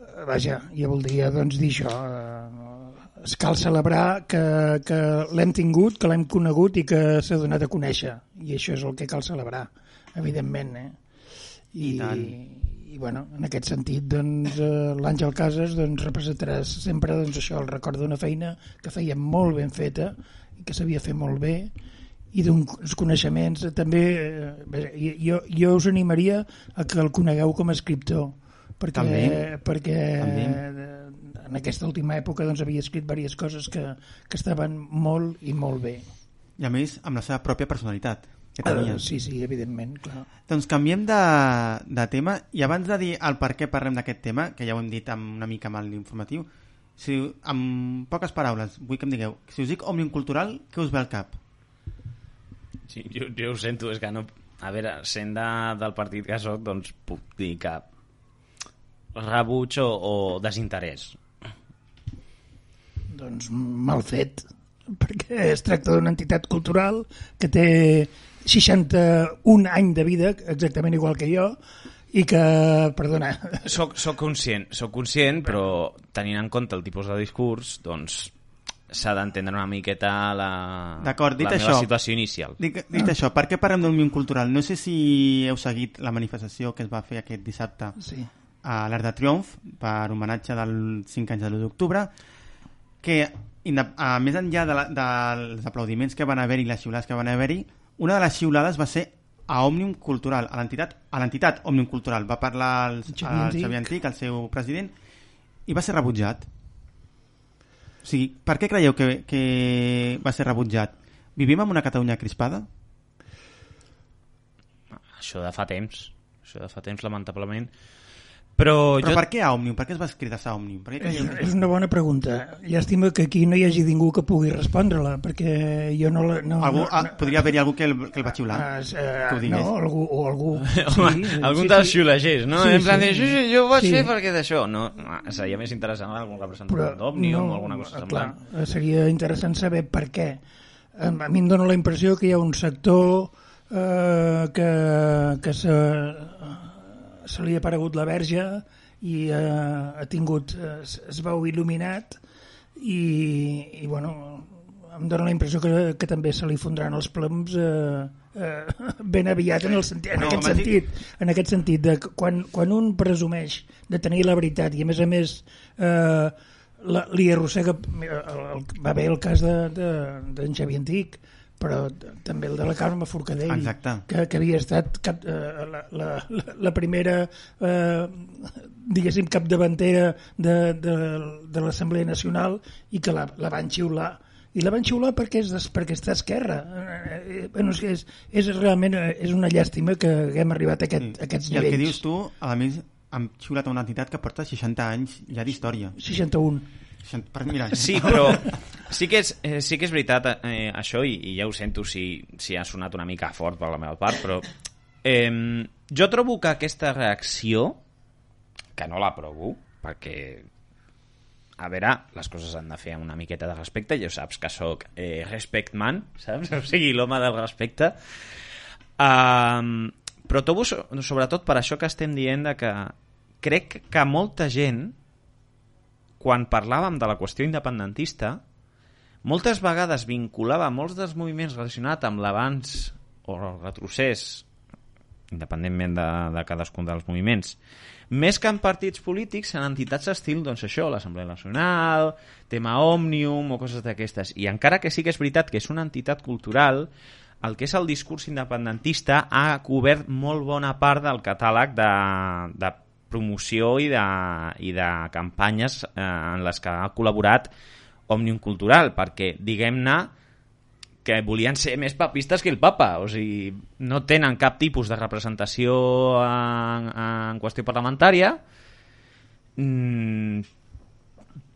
[SPEAKER 7] eh, vaja, jo voldria doncs, dir això. Eh, es cal celebrar que, que l'hem tingut, que l'hem conegut i que s'ha donat a conèixer. I això és el que cal celebrar, evidentment. Eh? I,
[SPEAKER 5] I tant.
[SPEAKER 7] i bueno, en aquest sentit doncs, eh, l'Àngel Casas doncs, representarà sempre doncs, això, el record d'una feina que feia molt ben feta que sabia fer molt bé i d'uns coneixements també eh, jo, jo us animaria a que el conegueu com a escriptor perquè,
[SPEAKER 5] També.
[SPEAKER 7] perquè
[SPEAKER 5] També.
[SPEAKER 7] eh, en aquesta última època doncs, havia escrit diverses coses que, que estaven molt i molt bé
[SPEAKER 5] I a més, amb la seva pròpia personalitat. Que tenia.
[SPEAKER 7] uh, sí, sí, evidentment clar.
[SPEAKER 5] Doncs canviem de, de tema i abans de dir el per què parlem d'aquest tema, que ja ho hem dit amb, una mica amb l'informatiu, si, amb poques paraules, vull que em digueu, si us dic Òmnium Cultural, què us ve al cap?
[SPEAKER 8] Sí, jo, jo ho sento, és que no... A veure, sent de, del partit que sóc, doncs puc dir que rebuig o, o desinterès.
[SPEAKER 7] doncs mal fet perquè es tracta d'una entitat cultural que té 61 any de vida exactament igual que jo i que, perdona
[SPEAKER 8] Soc, soc conscient, soc conscient, però tenint en compte el tipus de discurs, doncs s'ha d'entendre una miqueta la,
[SPEAKER 5] D'acord, dit
[SPEAKER 8] la meva
[SPEAKER 5] això.
[SPEAKER 8] situació inicial.
[SPEAKER 5] Dic, dit això, per què parlem d'Òmnium Cultural? No sé si heu seguit la manifestació que es va fer aquest dissabte
[SPEAKER 7] sí.
[SPEAKER 5] a l'Arc de Triomf per homenatge dels 5 anys de l'1 d'octubre que a, més enllà de la, dels aplaudiments que van haver-hi i les xiulades que van haver-hi una de les xiulades va ser a Òmnium Cultural, a l'entitat a l'entitat Òmnium Cultural. Va parlar el,
[SPEAKER 7] Xavier
[SPEAKER 5] el
[SPEAKER 7] Antic.
[SPEAKER 5] Xavier Antic, el seu president, i va ser rebutjat. O sigui, per què creieu que, que va ser rebutjat? Vivim en una Catalunya crispada?
[SPEAKER 8] Això de fa temps, això de fa temps, lamentablement. Però,
[SPEAKER 5] Però
[SPEAKER 8] jo...
[SPEAKER 5] per què a Òmnium? Per què es va escriure a Òmnium? Per què
[SPEAKER 7] és, és una bona pregunta llàstima que aquí no hi hagi ningú que pugui respondre-la perquè jo no la... No,
[SPEAKER 5] Algú,
[SPEAKER 7] no,
[SPEAKER 5] ah, podria haver-hi algú que el, que el va xiular.
[SPEAKER 7] Ah,
[SPEAKER 5] que
[SPEAKER 7] eh,
[SPEAKER 5] digués.
[SPEAKER 7] no, algú, o algú
[SPEAKER 8] Home, algun dels xiulagers, no?
[SPEAKER 7] Sí,
[SPEAKER 8] en plan
[SPEAKER 7] sí.
[SPEAKER 8] de, sí, sí, jo ho vaig
[SPEAKER 7] Sí.
[SPEAKER 8] fer perquè d'això. No, seria més interessant algun representant d'Òmnium o alguna cosa
[SPEAKER 7] clar,
[SPEAKER 8] semblant.
[SPEAKER 7] eh, seria interessant saber per què. A a mi em dóna la impressió que hi ha un sector eh, que, que se, se li ha aparegut la verge i eh, ha tingut, eh, es- es veu il·luminat i, i bueno, em dóna la impressió que, que també se li fondran els ploms eh, eh, [laughs] ben aviat en, el senti en
[SPEAKER 5] No,
[SPEAKER 7] aquest sentit en aquest sentit de quan, quan un presumeix de tenir la veritat i a més a més eh, la, li arrossega el, el, va bé el cas d'en de, de, Xavi Antic però també el de la Carme Forcadell
[SPEAKER 5] Exacte.
[SPEAKER 7] que, que havia estat cap, eh, la, la, la, primera eh, diguéssim capdavantera de, de, de l'Assemblea Nacional i que la, la van xiular. I la van xiular perquè, és, perquè està a esquerra. Eh, eh, bueno, és, és, és realment eh, és una llàstima que haguem arribat a, aquest, a aquests
[SPEAKER 5] I el que
[SPEAKER 7] nivells.
[SPEAKER 5] dius tu, a més, han xiulat una entitat que porta 60 anys ja d'història.
[SPEAKER 7] 61
[SPEAKER 5] 60 Per, mira,
[SPEAKER 8] Sí, però [laughs] sí que és, eh, sí que és veritat eh, això, i, i ja ho sento si, si ha sonat una mica fort per la meva part, però eh, jo trobo que aquesta reacció, que no l'aprovo, perquè a veure, les coses han de fer amb una miqueta de respecte, ja saps que sóc eh, respect man, saps? [laughs] O sigui, l'home del respecte. Um, però trobo so- sobretot per això que estem dient de que crec que molta gent quan parlàvem de la qüestió independentista moltes vegades vinculava molts dels moviments relacionats amb l'avanç o el retrocés, independentment de, de cadascun dels moviments, més que en partits polítics, en entitats estil, doncs això, l'Assemblea Nacional, tema Òmnium o coses d'aquestes. I encara que sí que és veritat que és una entitat cultural, el que és el discurs independentista ha cobert molt bona part del catàleg de, de promoció i de, i de campanyes eh, en les que ha col·laborat Òmnium Cultural, perquè, diguem-ne, que volien ser més papistes que el papa, o sigui, no tenen cap tipus de representació en, en qüestió parlamentària, mm,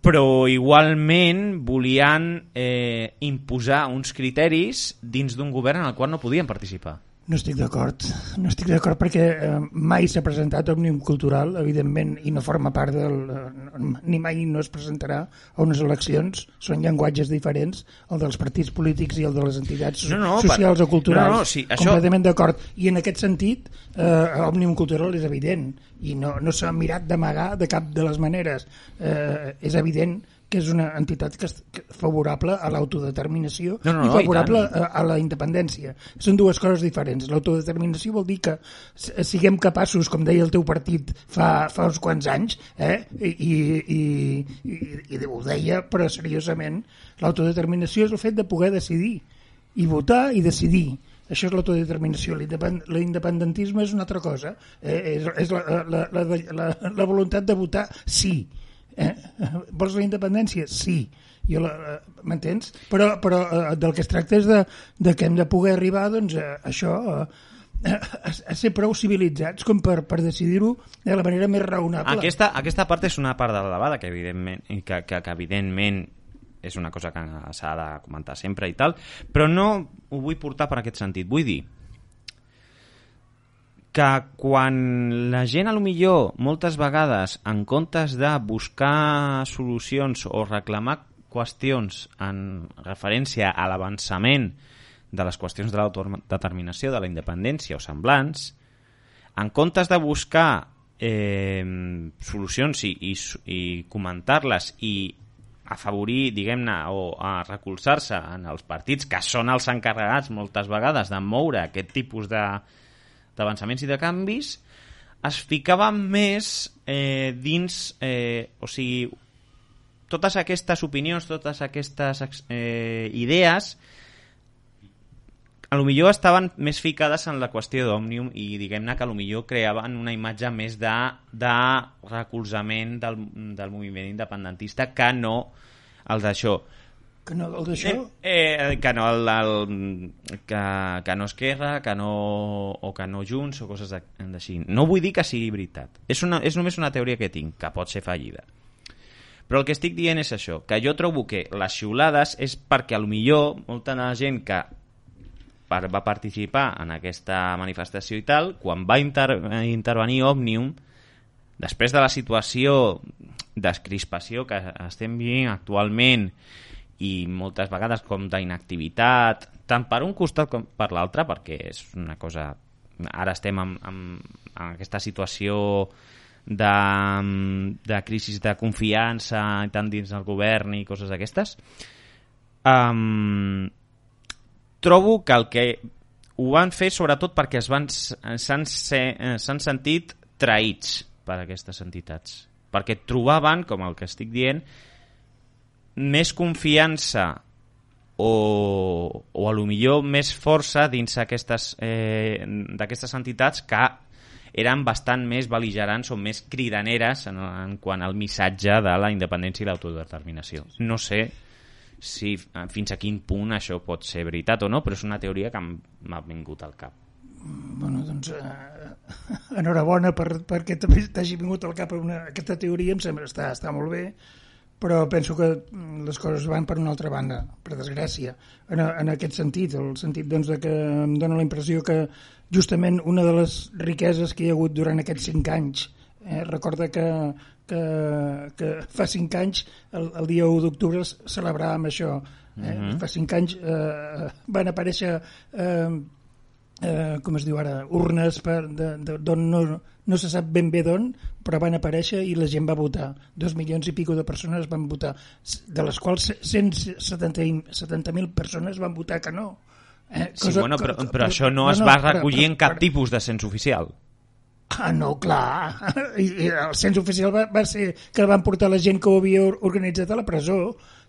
[SPEAKER 8] però igualment volien eh, imposar uns criteris dins d'un govern en el qual no podien participar.
[SPEAKER 7] No estic d'acord. No estic d'acord perquè eh, mai s'ha presentat Òmnium Cultural, evidentment, i no forma part del... Eh, ni mai no es presentarà a unes eleccions. Són llenguatges diferents, el dels partits polítics i el de les entitats
[SPEAKER 8] No, no,
[SPEAKER 7] socials
[SPEAKER 8] per-
[SPEAKER 7] o culturals.
[SPEAKER 8] no, no, sí, això-
[SPEAKER 7] Completament d'acord. I en aquest sentit, eh, Òmnium Cultural és evident i no, no s'ha mirat d'amagar de cap de les maneres. Eh, és evident que és una entitat que és favorable a l'autodeterminació
[SPEAKER 8] No, no,
[SPEAKER 7] i
[SPEAKER 8] no, i
[SPEAKER 7] favorable
[SPEAKER 8] tant.
[SPEAKER 7] a, a la independència. Són dues coses diferents. L'autodeterminació vol dir que siguem capaços, com deia el teu partit fa, fa uns quants anys, eh? I, i, i, i, i ho deia, però seriosament, l'autodeterminació és el fet de poder decidir i votar i decidir. Això és l'autodeterminació. L'independ- L'independentisme és una altra cosa. Eh? És, és la, la, la, la, la voluntat de votar sí. Eh? Vols la independència? Sí. Jo la, eh, M'entens? Però, però eh, del que es tracta és de, de que hem de poder arribar doncs, a això, eh, a, a ser prou civilitzats com per, per decidir-ho de la manera més raonable.
[SPEAKER 8] Aquesta, aquesta part és una part de la debada que evidentment, que, que, que evidentment és una cosa que s'ha de comentar sempre i tal, però no ho vull portar per aquest sentit. Vull dir que quan la gent a lo millor moltes vegades en comptes de buscar solucions o reclamar qüestions en referència a l'avançament de les qüestions de l'autodeterminació, de la independència o semblants, en comptes de buscar eh, solucions i, i, i comentar-les i afavorir, diguem-ne, o a recolzar-se en els partits que són els encarregats moltes vegades de moure aquest tipus de d'avançaments i de canvis, es ficaven més eh, dins, eh, o sigui, totes aquestes opinions, totes aquestes eh, idees, a lo millor estaven més ficades en la qüestió d'Òmnium i diguem-ne que a lo millor creaven una imatge més de, de recolzament del, del moviment independentista que no el d'això.
[SPEAKER 7] Que no, el d'això...
[SPEAKER 8] Eh, eh, que no el, el, que, que no Esquerra, que no, o que no Junts o coses d'així. No vull dir que sigui veritat. És, una, és només una teoria que tinc, que pot ser fallida. Però el que estic dient és això, que jo trobo que les xiulades és perquè a lo millor molta de la gent que per, va participar en aquesta manifestació i tal, quan va inter, intervenir Òmnium, després de la situació d'escrispació que estem vivint actualment i moltes vegades com d'inactivitat, tant per un costat com per l'altre, perquè és una cosa... Ara estem en, en, en aquesta situació de, de crisi de confiança tant dins del govern i coses d'aquestes. Um, trobo que el que ho van fer sobretot perquè eh, s'han sentit traïts per aquestes entitats perquè trobaven, com el que estic dient més confiança o, o a lo millor més força dins aquestes eh, d'aquestes entitats que eren bastant més beligerants o més cridaneres en, en quant al missatge de la independència i l'autodeterminació. No sé si fins a quin punt això pot ser veritat o no, però és una teoria que m'ha vingut al cap.
[SPEAKER 7] Bueno, doncs, eh, [laughs] enhorabona per, perquè també t'hagi vingut al cap una, aquesta teoria, em sembla està, està molt bé, però penso que mm, les coses van per una altra banda, per desgràcia, en, en aquest sentit, el sentit doncs, de que em dóna la impressió que justament una de les riqueses que hi ha hagut durant aquests cinc anys, eh, recorda que, que, que fa cinc anys, el, el dia 1 d'octubre celebràvem això, eh?
[SPEAKER 8] Mhm.
[SPEAKER 7] fa cinc anys eh, van aparèixer eh, eh, com es diu ara, urnes per, de, de, d'on no, no se sap ben bé d'on, però van aparèixer i la gent va votar. Dos milions i pico de persones van votar, de les quals 170.000 70 persones van votar que no. Eh?
[SPEAKER 8] Sí, bueno, però, però això no, es va recollir en cap tipus de cens oficial.
[SPEAKER 7] Ah, no, clar. [laughs] I, i el cens oficial va, va ser que van portar la gent que ho havia organitzat a la presó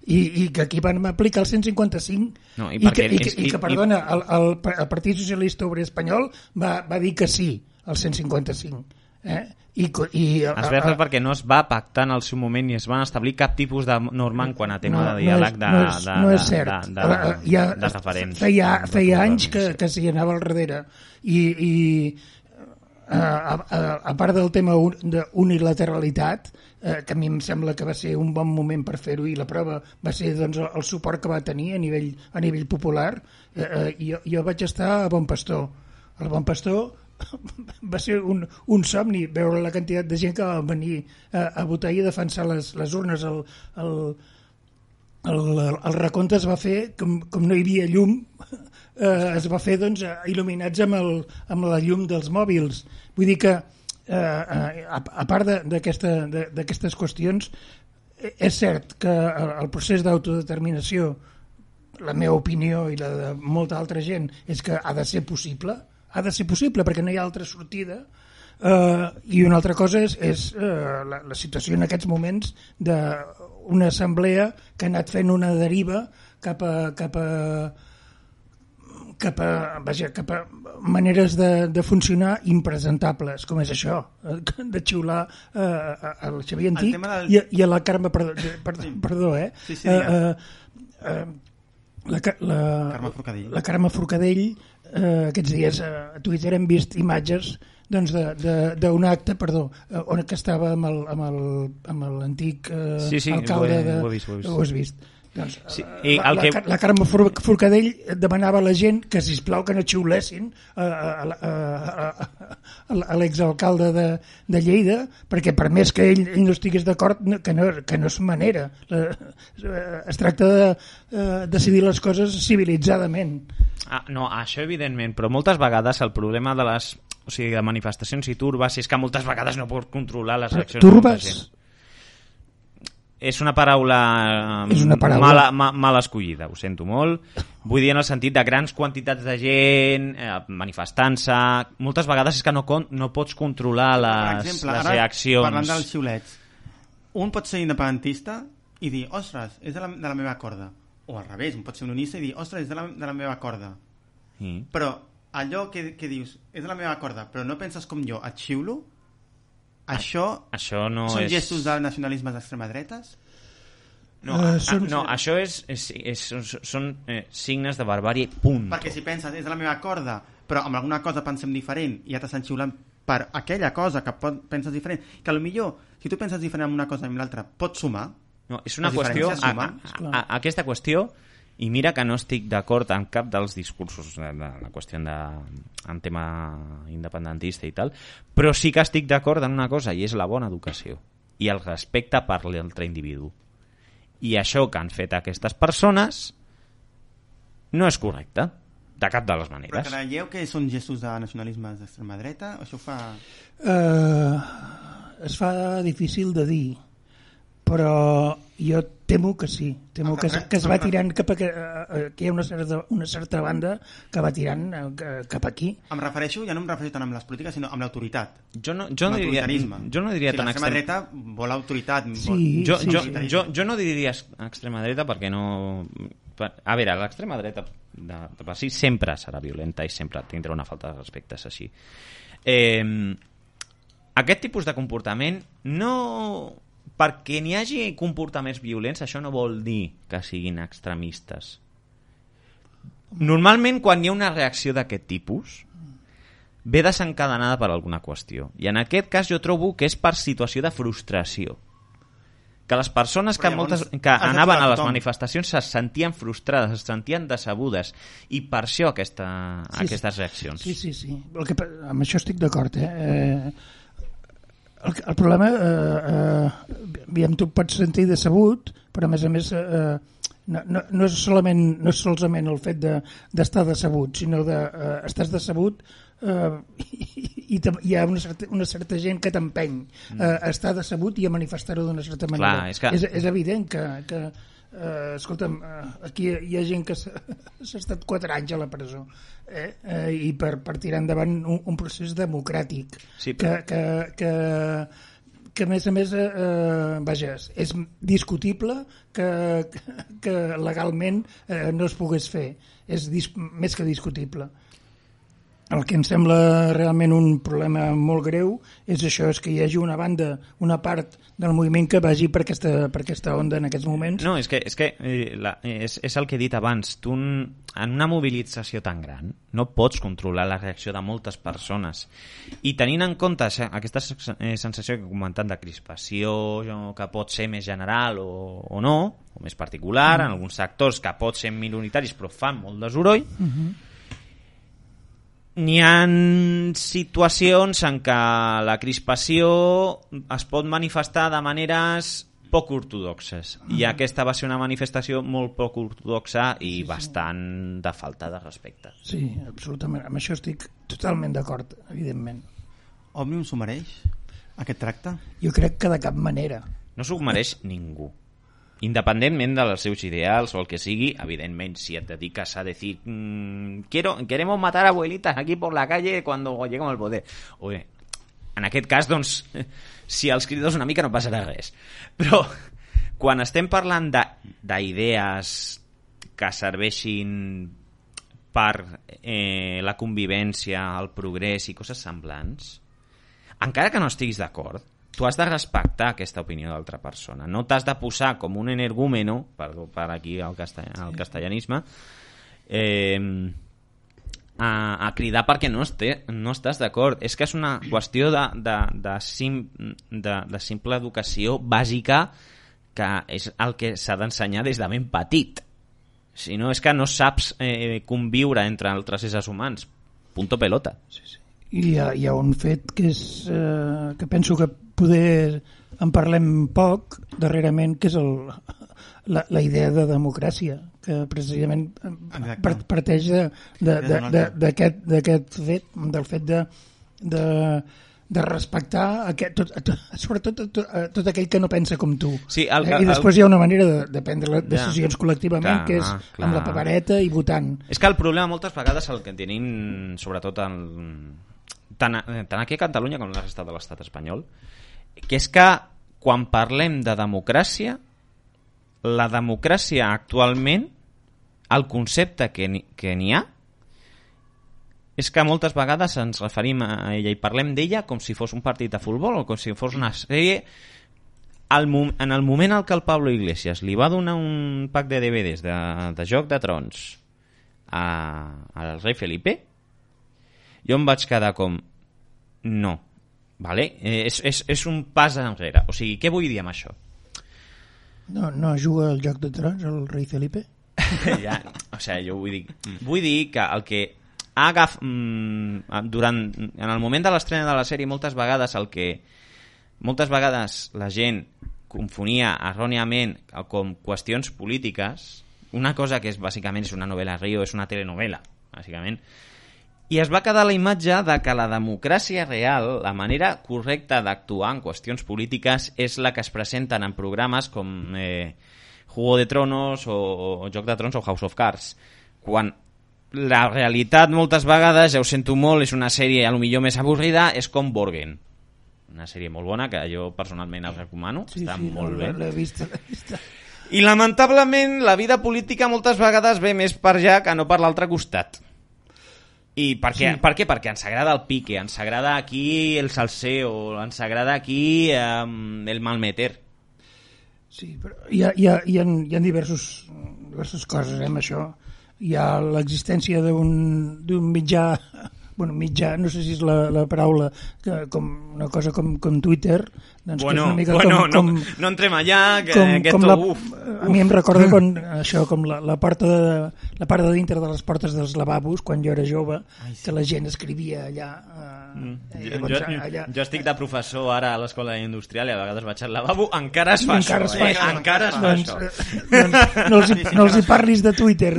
[SPEAKER 7] i, i que aquí van aplicar el 155
[SPEAKER 8] No, i
[SPEAKER 7] I, que, i, que, i que, perdona, el, el, el Partit Socialista Obrer Espanyol va, va dir que sí al 155 eh? I, i,
[SPEAKER 8] Es veu que perquè no es va pactar en el seu moment ni es van establir cap tipus de norma en quant a tema
[SPEAKER 7] no,
[SPEAKER 8] de diàleg de,
[SPEAKER 7] no és,
[SPEAKER 8] de,
[SPEAKER 7] no és
[SPEAKER 8] de,
[SPEAKER 7] cert.
[SPEAKER 8] de, de,
[SPEAKER 7] Ara, ja,
[SPEAKER 8] de referents.
[SPEAKER 7] Feia,
[SPEAKER 8] de
[SPEAKER 7] feia anys que, que s'hi anava al darrere. I, i a, a, a part del tema un- d'unilateralitat, eh, que a mi em sembla que va ser un bon moment per fer-ho i la prova va ser doncs, el, suport que va tenir a nivell, a nivell popular, eh, eh, jo, jo vaig estar a Bon Pastor. El Bon Pastor [laughs] va ser un, un somni veure la quantitat de gent que va venir a, a votar i a defensar les, les urnes. El, el, el, el recompte es va fer com, com no hi havia llum eh, es va fer doncs, eh, il·luminats amb, el, amb la llum dels mòbils vull dir que eh, eh, a, a part d'aquestes qüestions eh, és cert que el, procés d'autodeterminació la meva opinió i la de molta altra gent és que ha de ser possible ha de ser possible perquè no hi ha altra sortida Uh, I una altra cosa és, és uh, la, la situació en aquests moments d'una assemblea que ha anat fent una deriva cap a, cap a, cap a, vaja, cap a maneres de, de funcionar impresentables, com és això, eh, de xiular uh, al Xavier Antic
[SPEAKER 5] del-
[SPEAKER 7] i, a- i a la Carme, perdó, perdó, perdó eh?
[SPEAKER 5] Sí, sí,
[SPEAKER 7] Eh, eh, eh, la, la,
[SPEAKER 5] Carme Forcadell.
[SPEAKER 7] la Carme Forcadell eh, aquests dies eh, a Twitter hem vist imatges doncs d'un acte, perdó, eh, on que estava amb el- amb el- amb l'antic eh,
[SPEAKER 8] Sí, sí,
[SPEAKER 7] alcalde
[SPEAKER 8] ho he-
[SPEAKER 7] de...
[SPEAKER 8] ho he vist, ho he vist.
[SPEAKER 7] Ho has vist. Doncs,
[SPEAKER 8] Sí,
[SPEAKER 7] eh,
[SPEAKER 8] i
[SPEAKER 7] la,
[SPEAKER 8] el
[SPEAKER 7] la,
[SPEAKER 8] que-
[SPEAKER 7] Car- la Carme For- Forcadell demanava a la gent que, sisplau, que no xiulessin a, a, a, a, a, a l'exalcalde de, de Lleida, perquè per més que ell, ell no estigués d'acord, que, no, que no és manera. La, eh, es tracta de eh, decidir les coses civilitzadament.
[SPEAKER 8] Ah, no, això evidentment, però moltes vegades el problema de les o sigui, de manifestacions i turbes és que moltes vegades no pots controlar les reaccions de molta gent. És una paraula,
[SPEAKER 7] És una paraula.
[SPEAKER 8] Mala, ma, mal escollida, ho sento molt. Vull dir en el sentit de grans quantitats de gent eh, manifestant-se. Moltes vegades és que no, no pots controlar
[SPEAKER 5] Per
[SPEAKER 8] les,
[SPEAKER 5] exemple,
[SPEAKER 8] les
[SPEAKER 5] ara,
[SPEAKER 8] reaccions.
[SPEAKER 5] parlant dels xiulets, un pot ser independentista i dir, ostres, és de la, de la meva corda. O al revés, un pot ser un unista i dir, ostres, és de la, de la meva corda.
[SPEAKER 8] Sí.
[SPEAKER 5] Però allò que, que dius, és de la meva corda, però no penses com jo, et xiulo, això
[SPEAKER 8] Això no
[SPEAKER 5] són
[SPEAKER 8] és...
[SPEAKER 5] gestos de nacionalisme d'extrema dretes?
[SPEAKER 8] No, a-
[SPEAKER 7] són-
[SPEAKER 8] no això és, és, és, són, són eh, signes de barbàrie, punt.
[SPEAKER 5] Perquè si penses, és de la meva corda, però amb alguna cosa pensem diferent i ja t'estan xiulant per aquella cosa que pot, penses diferent, que millor si tu penses diferent amb una cosa i amb l'altra, pots sumar,
[SPEAKER 8] No, és una qüestió... A, a, a, a, aquesta qüestió, i mira que no estic d'acord en cap dels discursos de, de la qüestió de, en tema independentista i tal, però sí que estic d'acord en una cosa, i és la bona educació i el respecte per l'altre individu. I això que han fet aquestes persones no és correcte, de cap de les
[SPEAKER 5] però
[SPEAKER 8] maneres.
[SPEAKER 5] creieu que són gestos de nacionalisme d'extrema dreta? Això fa...
[SPEAKER 7] Eh, es fa difícil de dir, però jo temo que sí, temo que, que es va tirant cap a, que, eh, que hi ha una certa, una certa banda que va tirant eh, cap aquí.
[SPEAKER 5] Em refereixo, ja no em refereixo tant amb les polítiques, sinó amb l'autoritat.
[SPEAKER 8] Jo no, jo no diria, jo no diria
[SPEAKER 5] si
[SPEAKER 8] tan
[SPEAKER 5] l'extrema
[SPEAKER 8] extrem...
[SPEAKER 5] dreta vol autoritat.
[SPEAKER 7] Sí,
[SPEAKER 5] vol...
[SPEAKER 8] jo,
[SPEAKER 7] sí,
[SPEAKER 8] jo,
[SPEAKER 7] sí.
[SPEAKER 8] jo, jo no diria ex- extrema dreta perquè no... A veure, l'extrema dreta de, de per si sempre serà violenta i sempre tindrà una falta de respecte, és així. Eh, aquest tipus de comportament no... Perquè n'hi hagi comportaments violents, això no vol dir que siguin extremistes. Normalment, quan hi ha una reacció d'aquest tipus, ve desencadenada per alguna qüestió. I en aquest cas jo trobo que és per situació de frustració. Que les persones que, moltes, que anaven a les manifestacions se sentien frustrades, se sentien decebudes, i per això aquesta,
[SPEAKER 7] Sí,
[SPEAKER 8] aquestes reaccions.
[SPEAKER 7] Sí, sí, sí. El que, amb això estic d'acord, eh? eh el, el problema, eh, eh, aviam, tu pots sentir decebut, però a més a més eh, no, no, no, és solament, no és solament el fet d'estar de, decebut, sinó de uh, estàs decebut uh, i, i hi ha una certa, una certa gent que t'empeny mm. uh, a estar decebut i a manifestar-ho d'una certa manera.
[SPEAKER 8] Clar, és, que...
[SPEAKER 7] és, és evident que, que uh, escolta'm, uh, aquí hi ha gent que [laughs] s'ha estat 4 anys a la presó eh? Uh, i per, per tirar endavant un, un procés democràtic
[SPEAKER 8] sí, però...
[SPEAKER 7] que, que, que que a més a més eh, eh, vaja, és discutible que, que legalment eh, no es pogués fer és dis, més que discutible el que em sembla realment un problema molt greu és això, és que hi hagi una banda, una part del moviment que vagi per aquesta, per aquesta onda en aquests moments.
[SPEAKER 8] No, és que, és, que eh, la, és, és el que he dit abans. Tu, en una mobilització tan gran, no pots controlar la reacció de moltes persones. I tenint en compte aquesta eh, sensació que he comentat de crispació, que pot ser més general o, o no, o més particular, mm. en alguns sectors que pot ser minoritaris però fan molt de soroll, mm -hmm N'hi ha situacions en què la crispació es pot manifestar de maneres poc ortodoxes i aquesta va ser una manifestació molt poc ortodoxa i sí, bastant sí. de falta de respecte.
[SPEAKER 7] Sí, absolutament. Amb això estic totalment d'acord, evidentment.
[SPEAKER 5] Òmnium s'ho mereix, aquest tracte?
[SPEAKER 7] Jo crec que de cap manera.
[SPEAKER 8] No s'ho mereix ningú independentment dels seus ideals o el que sigui, evidentment, si et dediques a dir mmm, quiero, queremos matar abuelitas aquí por la calle cuando lleguem al poder. Oye, en aquest cas, doncs, [laughs] si els cridos una mica no passarà res. Però quan estem parlant d'idees que serveixin per eh, la convivència, el progrés i coses semblants, encara que no estiguis d'acord, tu has de respectar aquesta opinió d'altra persona. No t'has de posar com un energúmeno, perdó, per aquí al, castell, al castellanisme, eh, a, a cridar perquè no, este, no estàs d'acord. És que és una qüestió de, de, de, sim, de, de simple educació bàsica que és el que s'ha d'ensenyar des de ben petit. Si no, és que no saps eh, conviure entre altres éssers humans. Punto pelota.
[SPEAKER 7] Sí, sí. I hi ha, hi ha un fet que, és, eh, que penso que poder en parlem poc darrerament, que és el, la, la idea de democràcia, que precisament Exacte. parteix d'aquest fet, del fet de, de, de respectar aquest, tot, tot, sobretot tot, tot aquell que no pensa com tu.
[SPEAKER 8] Sí, el,
[SPEAKER 7] eh? I després el... hi ha una manera de, de prendre les decisions ja, col·lectivament, clar, que és clar. amb la papereta i votant.
[SPEAKER 8] És que el problema moltes vegades el que tenim, sobretot en, tant, tant aquí a Catalunya com a la resta de l'estat espanyol, que és que quan parlem de democràcia, la democràcia actualment, el concepte que n'hi ha, és que moltes vegades ens referim a ella i parlem d'ella com si fos un partit de futbol o com si fos una sèrie. En el moment en què el Pablo Iglesias li va donar un pack de DVDs de, de Joc de Trons a, al rei Felipe jo em vaig quedar com no, Vale? Eh, és, és, és un pas enrere. O sigui, què vull dir amb això?
[SPEAKER 7] No, no juga el joc de trons el rei Felipe? [laughs]
[SPEAKER 8] ja, o sigui, jo vull dir, vull dir que el que agaf mm, durant, en el moment de l'estrena de la sèrie moltes vegades el que moltes vegades la gent confonia erròniament com qüestions polítiques una cosa que és bàsicament és una novel·la Rio, és una telenovela bàsicament, i es va quedar la imatge de que la democràcia real, la manera correcta d'actuar en qüestions polítiques és la que es presenten en programes com eh, Juego de Tronos o, o Joc de Trons o House of Cards, quan la realitat moltes vegades, ja ho sento molt, és una sèrie a lo millor més avorrida, és com Borgen una sèrie molt bona que jo personalment us recomano, sí, està
[SPEAKER 7] sí,
[SPEAKER 8] molt
[SPEAKER 7] no,
[SPEAKER 8] bé.
[SPEAKER 7] L'he vista, vista.
[SPEAKER 8] I lamentablement la vida política moltes vegades ve més per allà que no per l'altre costat. I per què? Sí. per què? Perquè ens agrada el pique, ens agrada aquí el salseo, ens agrada aquí um, el malmeter.
[SPEAKER 7] Sí, però hi ha, hi ha, hi ha, hi ha diversos, diverses coses eh, amb això. Hi ha l'existència d'un mitjà [laughs] bueno, mitjà, no sé si és la, la paraula, que, com una cosa com, com Twitter, doncs
[SPEAKER 8] bueno,
[SPEAKER 7] una mica
[SPEAKER 8] bueno,
[SPEAKER 7] com, com,
[SPEAKER 8] no, no entrem allà, que
[SPEAKER 7] com,
[SPEAKER 8] aquest
[SPEAKER 7] com la,
[SPEAKER 8] uf,
[SPEAKER 7] a mi em recorda quan, això, com la, la, porta de, la part de dintre de les portes dels lavabos quan jo era jove, Ai, sí. que la gent escrivia allà eh,
[SPEAKER 8] Mm.
[SPEAKER 7] eh,
[SPEAKER 8] Jo,
[SPEAKER 7] llavors,
[SPEAKER 8] jo,
[SPEAKER 7] allà,
[SPEAKER 8] jo estic de professor ara a l'escola industrial i a vegades vaig al lavabo, encara es fa
[SPEAKER 7] encara es
[SPEAKER 8] això,
[SPEAKER 7] fa
[SPEAKER 8] eh?
[SPEAKER 7] això.
[SPEAKER 8] encara es fa
[SPEAKER 7] doncs,
[SPEAKER 8] això.
[SPEAKER 7] eh, doncs no, els, hi- no els hi parlis de Twitter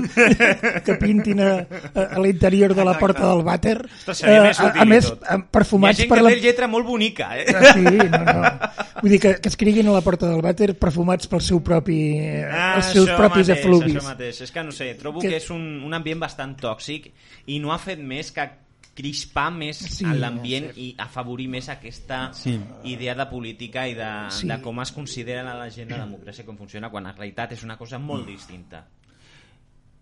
[SPEAKER 7] [laughs] que pintin a, a, a l'interior de la porta del vàter
[SPEAKER 8] Ostres, seria més
[SPEAKER 7] a,
[SPEAKER 8] útil
[SPEAKER 7] a més
[SPEAKER 8] tot.
[SPEAKER 7] eh,
[SPEAKER 8] Hi ha
[SPEAKER 7] perfumats
[SPEAKER 8] gent
[SPEAKER 7] per
[SPEAKER 8] que
[SPEAKER 7] la...
[SPEAKER 8] té lletra molt bonica, eh?
[SPEAKER 7] Ah, Sí, no, no. Vull dir que, que escriguin a la porta del vàter perfumats pel seu propi, eh, els seus
[SPEAKER 8] això
[SPEAKER 7] propis
[SPEAKER 8] mateix,
[SPEAKER 7] efluvis.
[SPEAKER 8] Això mateix. És que no sé, trobo
[SPEAKER 7] Que-
[SPEAKER 8] que, és un, un ambient bastant tòxic i no ha fet més que crispar més
[SPEAKER 7] Sí,
[SPEAKER 8] l'ambient i afavorir més aquesta
[SPEAKER 5] Sí.
[SPEAKER 8] idea de política i de,
[SPEAKER 7] Sí.
[SPEAKER 8] sí. de com es considera la gent la democràcia com funciona quan en realitat és una cosa molt distinta.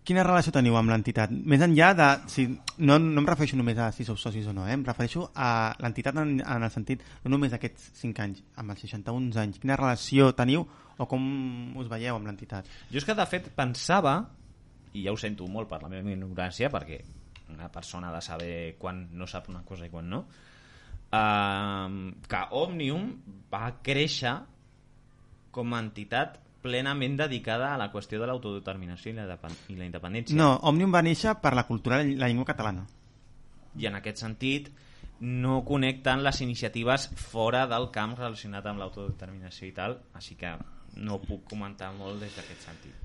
[SPEAKER 5] Quina relació teniu amb l'entitat? Més enllà de... Si, no, no em refereixo només a si sou socis o no, eh? em refereixo a l'entitat en, en el sentit, no només aquests 5 anys, amb els 61 anys. Quina relació teniu o com us veieu amb l'entitat?
[SPEAKER 8] Jo és que de fet pensava, i ja ho sento molt per la meva ignorància, perquè una persona ha de saber quan no sap una cosa i quan no, uh, que Òmnium va créixer com a entitat plenament dedicada a la qüestió de l'autodeterminació i, la i la independència.
[SPEAKER 5] No, Òmnium va néixer per la cultura i la llengua catalana.
[SPEAKER 8] I en aquest sentit no connecten les iniciatives fora del camp relacionat amb l'autodeterminació i tal, així que no puc comentar molt des d'aquest sentit.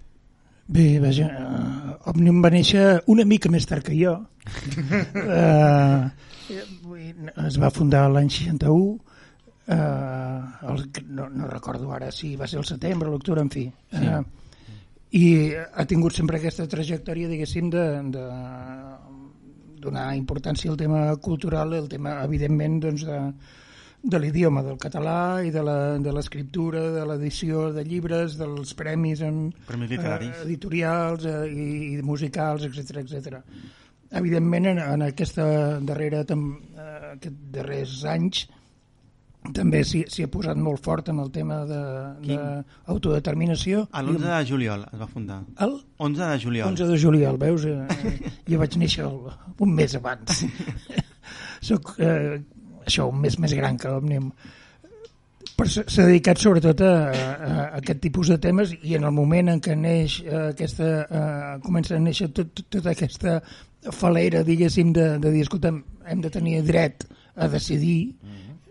[SPEAKER 7] Bé, vaja, uh, Òmnium va néixer una mica més tard que jo. uh, [laughs] es va fundar l'any 61, uh, el, no, no recordo ara si va ser el setembre, l'octubre, en fi. Sí. Uh, I ha tingut sempre aquesta trajectòria, diguéssim, de, de donar importància al tema cultural, el tema, evidentment, doncs, de, de l'idioma, del català i de l'escriptura, de l'edició de llibres, dels premis en,
[SPEAKER 5] literaris.
[SPEAKER 7] eh, editorials eh, i, i musicals, etc etc. Evidentment, en, en aquesta darrera, tam, eh, aquest darrers anys també s'hi ha posat molt fort en el tema d'autodeterminació.
[SPEAKER 5] L'11 de juliol es va fundar.
[SPEAKER 7] El
[SPEAKER 5] 11 de juliol.
[SPEAKER 7] 11 de juliol, veus? Eh, eh, jo vaig néixer el, un mes abans. [laughs] Soc eh, això, un mes més gran que Òmnium. Però s'ha dedicat sobretot a, a, a aquest tipus de temes i en el moment en què neix eh, aquesta, eh, comença a néixer tot, tot, tota aquesta falera, diguéssim, de, de dir, escolta'm, hem de tenir dret a decidir,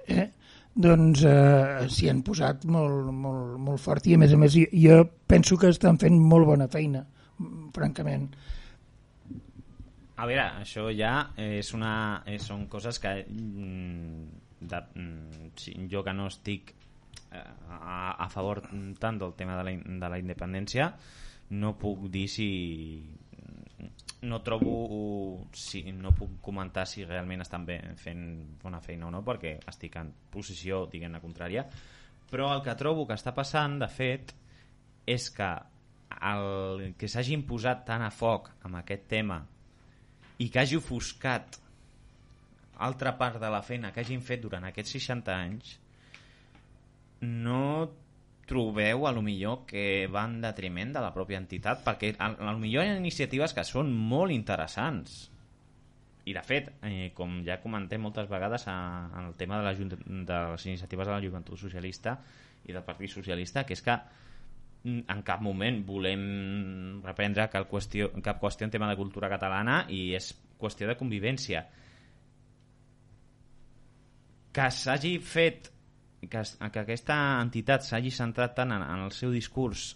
[SPEAKER 7] eh? Doncs eh, s'hi han posat molt, molt, molt fort i a més a més jo, jo penso que estan fent molt bona feina, francament.
[SPEAKER 8] A veure, això ja és una, eh, són coses que mm, de, mm, jo que no estic eh, a, a favor tant del tema de la, de la independència no puc dir si no trobo si, no puc comentar si realment estan bé, fent bona feina o no perquè estic en posició diguem-ne contrària. Però el que trobo que està passant de fet és que el que s'hagi imposat tant a foc amb aquest tema i que hagi ofuscat altra part de la feina que hagin fet durant aquests 60 anys no trobeu a lo millor que va en detriment de la pròpia entitat? Perquè a, lo millor hi ha iniciatives que són molt interessants. I de fet, eh, com ja comentem moltes vegades en el tema de, la, de les iniciatives de la Joventut Socialista i del Partit Socialista, que és que mm, en cap moment volem reprendre cap qüestió, cap qüestió en tema de cultura catalana i és qüestió de convivència. Que s'hagi fet que, que aquesta entitat s'hagi centrat tant en, en el seu discurs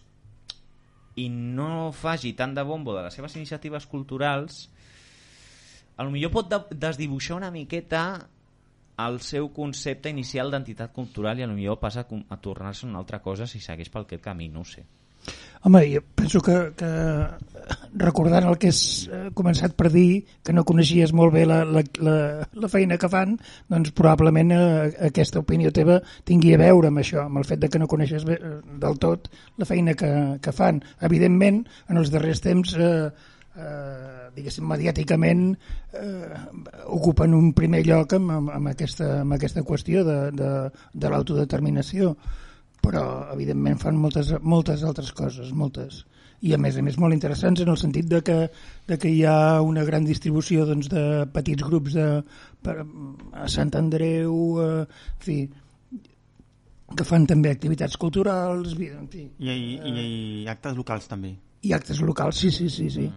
[SPEAKER 8] i no faci tant de bombo de les seves iniciatives culturals a lo millor pot de, desdibuixar una miqueta el seu concepte inicial d'entitat cultural i a lo millor passa a, tornar-se una altra cosa si segueix pel aquest camí, no sé.
[SPEAKER 7] Home, jo penso que, que recordant el que has eh, començat per dir, que no coneixies molt bé la, la, la, la feina que fan, doncs probablement eh, aquesta opinió teva tingui a veure amb això, amb el fet de que no coneixes bé, eh, del tot la feina que, que fan. Evidentment, en els darrers temps, eh, eh, diguéssim, mediàticament eh, ocupen un primer lloc amb, amb, amb, aquesta, amb aquesta qüestió de, de, de l'autodeterminació però evidentment fan moltes, moltes altres coses, moltes. I a més a més molt interessants en el sentit de que, de que hi ha una gran distribució doncs, de petits grups de, per, a Sant Andreu, eh, en fi, que fan també activitats culturals, en fi,
[SPEAKER 5] I, i, i, i actes locals també.
[SPEAKER 7] i actes locals, sí, sí, sí, sí.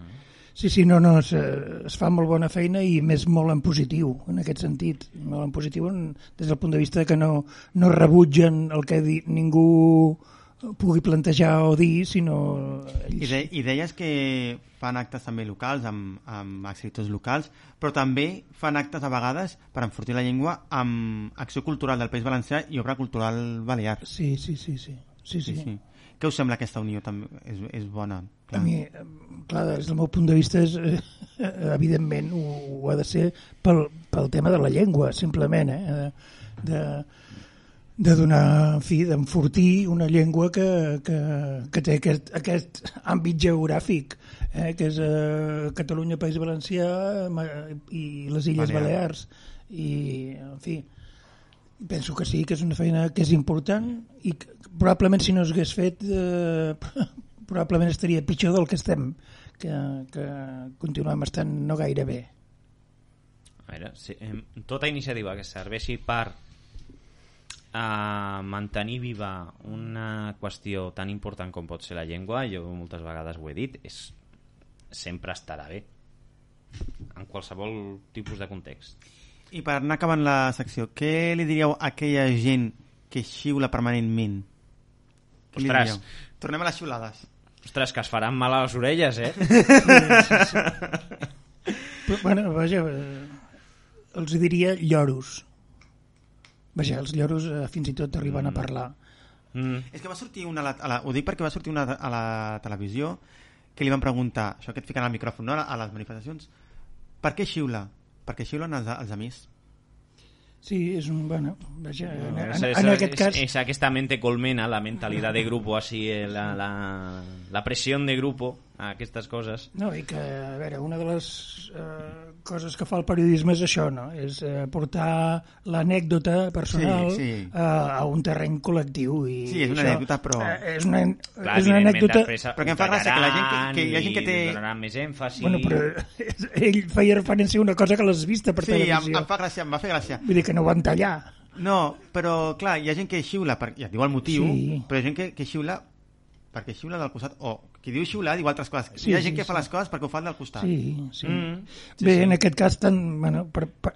[SPEAKER 7] Sí, sí, no, no, es, es fa molt bona feina i més molt en positiu, en aquest sentit. Molt en positiu en, des del punt de vista que no, no rebutgen el que di, ningú pugui plantejar o dir, sinó
[SPEAKER 5] I, de, I deies que fan actes també locals, amb, amb escriptors locals, però també fan actes a vegades per enfortir la llengua amb acció cultural del País Valencià i obra cultural balear.
[SPEAKER 7] Sí, sí, sí, sí. sí, sí.
[SPEAKER 5] sí. Què us sembla aquesta unió? També és, és bona.
[SPEAKER 7] A mi, eh, clar, des del meu punt de vista, és, eh, evidentment, ho, ho ha de ser pel, pel tema de la llengua, simplement, eh? De, de donar, en fi, d'enfortir una llengua que, que, que té aquest, aquest àmbit geogràfic, eh? que és eh, Catalunya, País Valencià i les Illes
[SPEAKER 5] Balears.
[SPEAKER 7] Balears. I, en fi, penso que sí, que és una feina que és important i que, probablement si no s'hagués fet eh, [laughs] probablement estaria pitjor del que estem que, que continuem estant no gaire bé
[SPEAKER 8] A veure, si, eh, tota iniciativa que serveixi per a mantenir viva una qüestió tan important com pot ser la llengua, jo moltes vegades ho he dit, és, sempre estarà bé en qualsevol tipus de context.
[SPEAKER 5] I per anar acabant la secció, què li diríeu a aquella gent que xiula permanentment? Què
[SPEAKER 8] Ostres.
[SPEAKER 5] Tornem a les xiulades.
[SPEAKER 8] Ostres, que es faran mal a les orelles, eh?
[SPEAKER 7] Però, bueno, vaja eh, els diria lloros vaja, els lloros eh, fins i tot arriben a parlar
[SPEAKER 8] Mm.
[SPEAKER 5] És que va sortir una... a la- A la, ho dic perquè va sortir una a la televisió que li van preguntar, això que et fiquen al micròfon, no? a les manifestacions, per què xiula? Perquè xiulen els, els amics.
[SPEAKER 7] sí, és un, bueno, vaja, en, en,
[SPEAKER 8] Es- es-
[SPEAKER 7] en aquest
[SPEAKER 8] es-
[SPEAKER 7] cas
[SPEAKER 8] es esta mente colmena, la mentalidad de grupo, así, eh, la, la, la presión de grupo, aquestes coses.
[SPEAKER 7] No, i que, a veure, una de les eh, coses que fa el periodisme és això, no? És eh, portar l'anècdota personal
[SPEAKER 5] Sí, sí.
[SPEAKER 7] A, a un terreny col·lectiu. I
[SPEAKER 5] Sí, és una
[SPEAKER 7] això,
[SPEAKER 5] anècdota, però-
[SPEAKER 7] Eh, és una,
[SPEAKER 8] Clar,
[SPEAKER 7] és una anècdota...
[SPEAKER 5] Però que em fa gràcia que la gent que- que hi ha gent que té-
[SPEAKER 8] donaran més èmfasi...
[SPEAKER 7] Bueno, però [laughs] ell feia referència a una cosa que l'has vista per
[SPEAKER 5] Sí, em,
[SPEAKER 7] televisió.
[SPEAKER 5] em fa gràcia, em va fer gràcia.
[SPEAKER 7] Vull dir que no ho van tallar.
[SPEAKER 5] No, però clar, hi ha gent que xiula, per, ja et diu el motiu,
[SPEAKER 7] Sí.
[SPEAKER 5] però hi ha gent que, que xiula perquè xiula del costat, o qui diu xiular diu altres coses.
[SPEAKER 7] Sí,
[SPEAKER 5] hi ha
[SPEAKER 7] sí,
[SPEAKER 5] gent que fa
[SPEAKER 7] sí.
[SPEAKER 5] les coses perquè ho fan del costat.
[SPEAKER 7] Sí, sí.
[SPEAKER 8] Mm,
[SPEAKER 7] sí Bé,
[SPEAKER 8] sí.
[SPEAKER 7] en aquest cas, tan, bueno, per, per,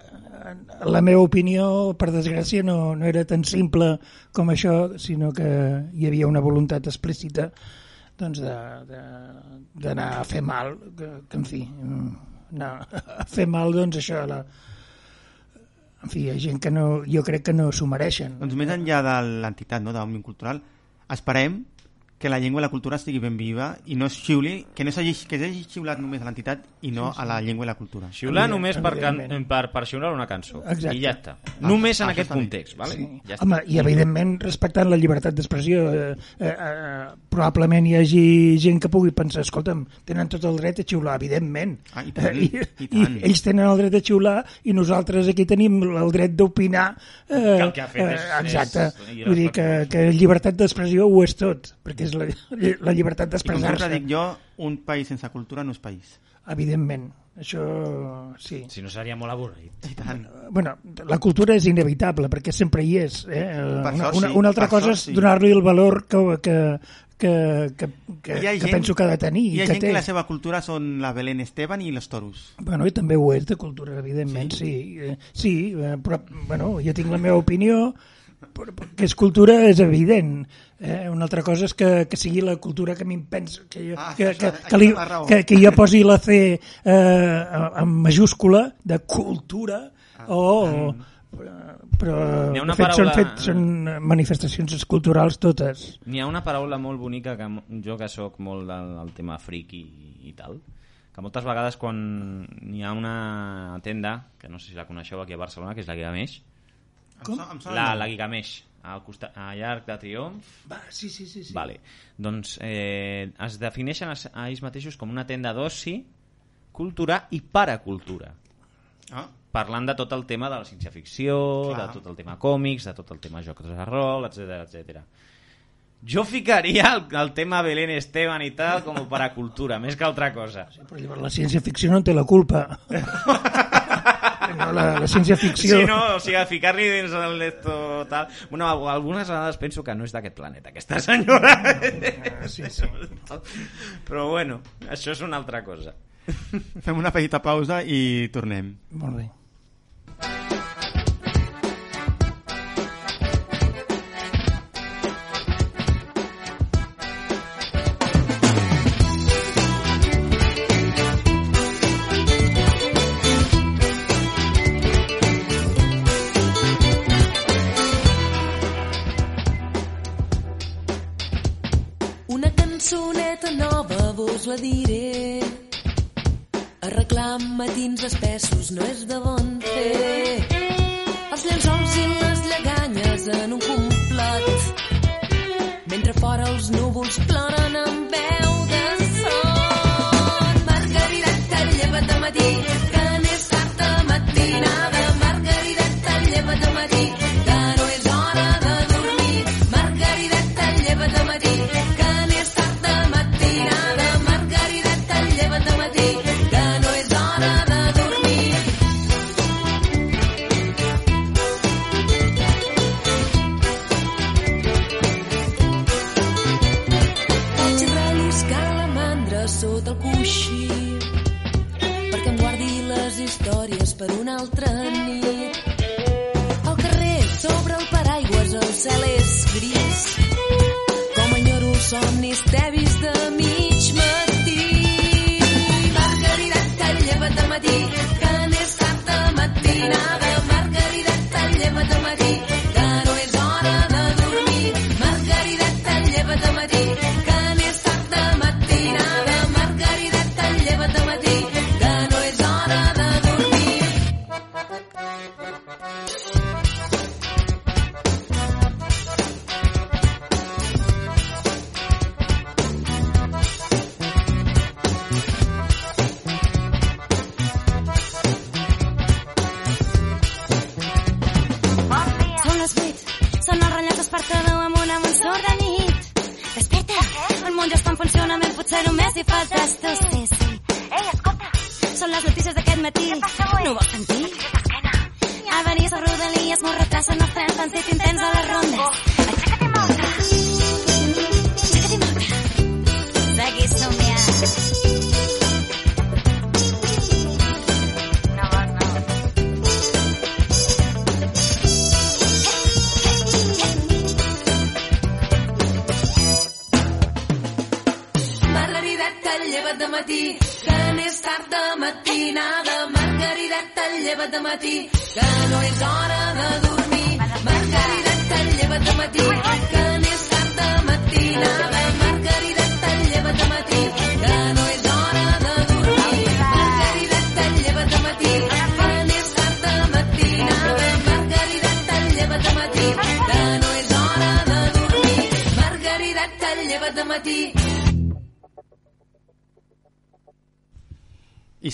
[SPEAKER 7] la meva opinió, per desgràcia, no, no era tan simple com això, sinó que hi havia una voluntat explícita doncs, de- de- d'anar a fer mal, que, que en fi, anar a fer mal, doncs això, la, en fi, hi ha gent que no, jo crec que no s'ho mereixen.
[SPEAKER 5] Doncs més enllà de l'entitat, no, d'Òmnium Cultural, esperem que la llengua i la cultura estigui ben viva i no es xiuli, que no s'hagi que s'hagi xiulat només a l'entitat i no a la llengua i la cultura.
[SPEAKER 8] Xiular només per, can, per, per xiular una cançó.
[SPEAKER 7] Exacte.
[SPEAKER 8] I ja està. només en aquest context, vale?
[SPEAKER 7] Sí.
[SPEAKER 8] Ja està.
[SPEAKER 7] Home, i evidentment respectant la llibertat d'expressió eh, eh, eh, probablement hi hagi gent que pugui pensar escolta'm, tenen tot el dret a xiular evidentment,
[SPEAKER 5] Ah, i tant,
[SPEAKER 7] I,
[SPEAKER 5] i tant.
[SPEAKER 7] i ells tenen el dret a xiular i nosaltres aquí tenim el dret d'opinar eh,
[SPEAKER 8] Que el que ha fet és-
[SPEAKER 7] exacte,
[SPEAKER 8] és- i
[SPEAKER 7] vull dir que, que llibertat d'expressió ho és tot perquè és la, la llibertat
[SPEAKER 5] I com
[SPEAKER 7] d'expressar-se
[SPEAKER 5] dic jo, un país sense cultura no és país.
[SPEAKER 7] evidentment, això sí
[SPEAKER 8] Si no seria molt avorrit.
[SPEAKER 5] I tant.
[SPEAKER 7] bueno, la cultura és inevitable perquè sempre hi és eh?
[SPEAKER 5] Per
[SPEAKER 7] una,
[SPEAKER 5] sort
[SPEAKER 7] una, una altra
[SPEAKER 5] per
[SPEAKER 7] cosa
[SPEAKER 5] sort
[SPEAKER 7] és
[SPEAKER 5] sí.
[SPEAKER 7] donar-li el valor que, que, que, que, que,
[SPEAKER 5] Hi ha
[SPEAKER 7] que penso que ha de tenir
[SPEAKER 5] hi
[SPEAKER 7] i
[SPEAKER 5] ha
[SPEAKER 7] que
[SPEAKER 5] gent
[SPEAKER 7] té
[SPEAKER 5] que la seva cultura són la Belén Esteban i los toros.
[SPEAKER 7] bueno, i també ho és de cultura evidentment sí, sí, eh, sí eh, però bueno, jo tinc la meva opinió que és cultura és evident eh? una altra cosa és que, que sigui la cultura que a mi em pensa que, jo,
[SPEAKER 5] Ah,
[SPEAKER 7] que, que, que, li, que, que jo posi la C eh, en majúscula de cultura o, o però
[SPEAKER 8] N'hi ha una
[SPEAKER 7] de fet, són,
[SPEAKER 8] paraula-
[SPEAKER 7] fet, són manifestacions culturals totes.
[SPEAKER 8] N'hi ha una paraula molt bonica que jo que sóc molt del, del tema friki i, i tal, que moltes vegades quan n'hi ha una tenda, que no sé si la coneixeu aquí a Barcelona, que és la Gigameix,
[SPEAKER 5] sona
[SPEAKER 8] la, la Gigameix, al costat, a llarg de triomf,
[SPEAKER 7] Va, sí, sí, sí, sí.
[SPEAKER 8] Vale. Doncs eh, es defineixen a, a ells mateixos com una tenda d'oci, cultura i paracultura.
[SPEAKER 5] Ah,
[SPEAKER 8] Parlant de tot el tema de la ciència-ficció, de tot el tema còmics, de tot el tema jocs de rol, etc etc. Jo ficaria el, el tema Belén Esteban i tal com a cultura, més que altra cosa.
[SPEAKER 4] Però llavors la ciència-ficció no té la culpa. [laughs] no, la, la ciència-ficció...
[SPEAKER 8] Sí, no, o sigui, ficar-li dins el lecto tal... Bueno, algunes vegades penso que no és d'aquest planeta, aquesta senyora.
[SPEAKER 4] Ah, sí, sí.
[SPEAKER 8] Però bueno, això és una altra cosa.
[SPEAKER 5] Fem una petita pausa i tornem.
[SPEAKER 4] Molt bé.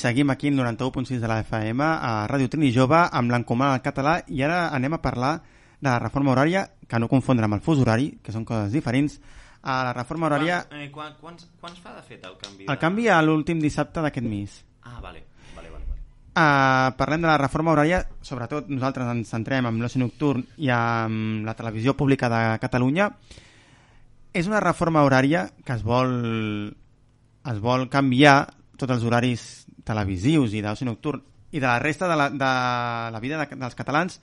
[SPEAKER 5] Seguim aquí en 91.6 de la FM a Ràdio Trini Jove amb l'encomana al català i ara anem a parlar de la reforma horària, que no confondre amb el fus horari, que són coses diferents. A la reforma horària,
[SPEAKER 8] Quants, eh, quan, quants, quants fa de fet el canvi?
[SPEAKER 5] el canvi a l'últim dissabte d'aquest mes.
[SPEAKER 8] Ah, vale. vale, vale, vale.
[SPEAKER 5] Uh, parlem de la reforma horària, sobretot nosaltres ens centrem en l'oci nocturn i amb la televisió pública de Catalunya. És una reforma horària que es vol, es vol canviar tots els horaris televisius i d'oci nocturn i de la resta de la, de la vida de, dels catalans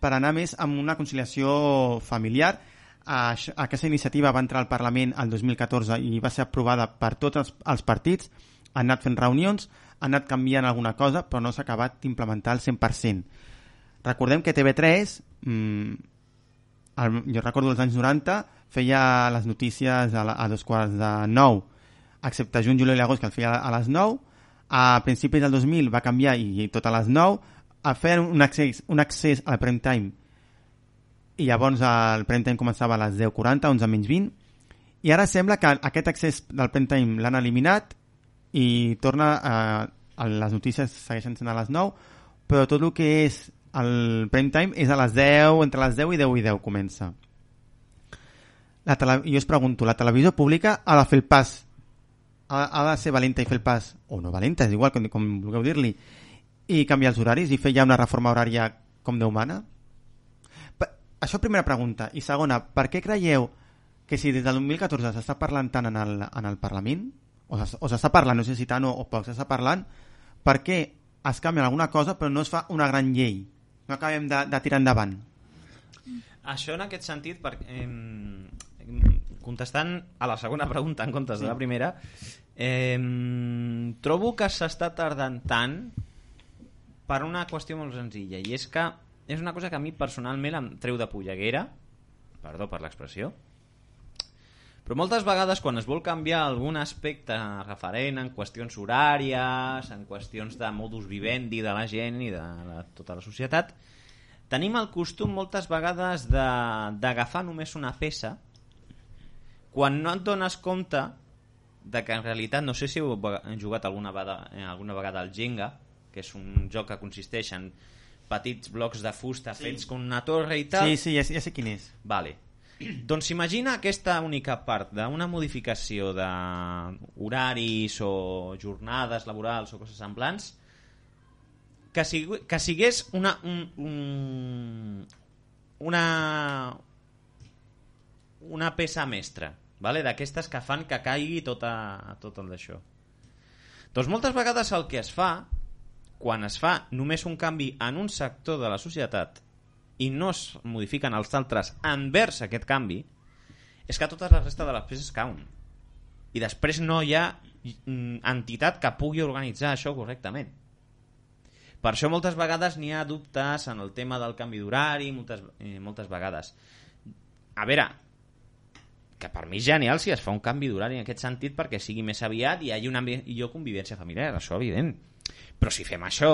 [SPEAKER 5] per anar més amb una conciliació familiar. Això- Aquesta iniciativa va entrar al Parlament el 2014 i va ser aprovada per tots els, els partits. Han anat fent reunions, han anat canviant alguna cosa, però no s'ha acabat d'implementar al 100%. Recordem que TV3, mmm, el, jo recordo els anys 90, feia les notícies a, la, a dos quarts de nou, excepte juny, juliol i agost, que el feia a les 9. A principis del 2000 va canviar i, i tot a les 9. A fer un accés, un accés al prime time i llavors el prime time començava a les 10.40, 11 menys 20 i ara sembla que aquest accés del prime time l'han eliminat i torna a, a les notícies segueixen sent a les 9 però tot el que és el prime time és a les 10, entre les 10 i 10 i 10 comença la tele... jo us pregunto, la televisió pública ha de fer el pas ha, ha de ser valenta i fer el pas o no valenta, és igual com, com vulgueu dir-li i canviar els horaris i fer ja una reforma horària com Déu mana? Pa- Això primera pregunta. I segona, per què creieu que si des del 2014 s'està parlant tant en el, en el Parlament, o s'es- o s'està parlant, no sé si tant o, o poc s'està parlant, per què es canvia alguna cosa però no es fa una gran llei? No acabem de, de tirar endavant.
[SPEAKER 8] Això en aquest sentit, per, eh, contestant a la segona [laughs] pregunta en comptes de la primera, eh, trobo que s'està tardant tant per una qüestió molt senzilla, i és que és una cosa que a mi personalment em treu de polleguera, perdó per l'expressió, però moltes vegades quan es vol canviar algun aspecte referent en qüestions horàries, en qüestions de modus vivendi de la gent i de la, tota la societat, tenim el costum moltes vegades de- d'agafar només una peça quan no et dones compte de que en realitat, no sé si heu jugat alguna vegada, eh, alguna vegada al Jenga, que és un joc que consisteix en petits blocs de fusta
[SPEAKER 5] Sí.
[SPEAKER 8] fets com una torre i tal.
[SPEAKER 5] Sí, sí, ja, ja sé quin és.
[SPEAKER 8] Vale. [clears throat] Doncs imagina aquesta única part d'una modificació d'horaris o jornades laborals o coses semblants que, sigui, que sigués una, un, un, una una peça mestra vale? d'aquestes que fan que caigui tota, tot el d'això. Doncs moltes vegades el que es fa quan es fa només un canvi en un sector de la societat i no es modifiquen els altres envers aquest canvi és que tota la resta de les peces cauen. I després no hi ha mm, entitat que pugui organitzar això correctament. Per això moltes vegades n'hi ha dubtes en el tema del canvi d'horari moltes, eh, moltes vegades. A veure que per mi és genial si es fa un canvi d'horari en aquest sentit perquè sigui més aviat i hi hagi una millor convivència familiar, això evident. Però si fem això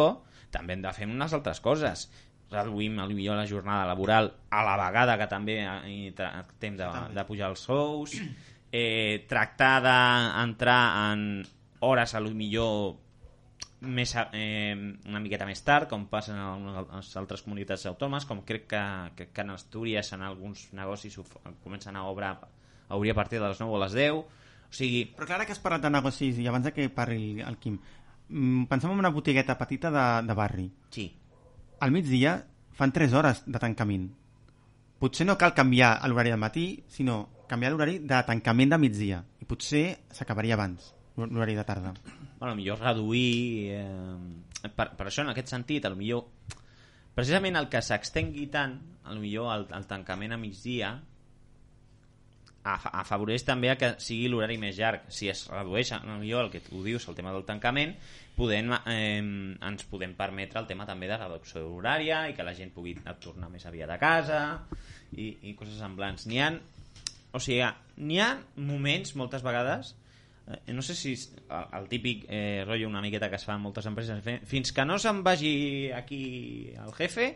[SPEAKER 8] també hem de fer unes altres coses. Reduïm potser la jornada laboral a la vegada que també tractem de, de pujar els sous. [clears throat] Eh, tractar d'entrar en hores a lo millor més, a- eh, una miqueta més tard, com passa en algunes altres comunitats autònomes, com crec que, que, que en Astúries en alguns negocis ho, comencen a obrar a obrir a partir de les 9 o les 10 o sigui,
[SPEAKER 5] Però clar, que has parlat de negocis i abans que parli el Quim, mm, pensem en una botigueta petita de, de barri.
[SPEAKER 8] sí,
[SPEAKER 5] Al migdia fan 3 hores de tancament. Potser no cal canviar l'horari del matí, sinó canviar l'horari de tancament de migdia. I potser s'acabaria abans, l'horari de tarda.
[SPEAKER 8] bueno, millor reduir eh, per, per això en aquest sentit millor precisament el que s'extengui tant millor el, el tancament a migdia afavoreix també a que sigui l'horari més llarg. Si es redueix millor el que tu dius el tema del tancament podem, eh, ens podem permetre el tema també de reducció horària i que la gent pugui tornar més aviat a casa i, i coses semblants. N'hi ha o sigui, n'hi ha moments moltes vegades eh, no sé si és el, el típic eh, rotllo una miqueta que es fa en moltes empreses fins que no se'n vagi aquí el jefe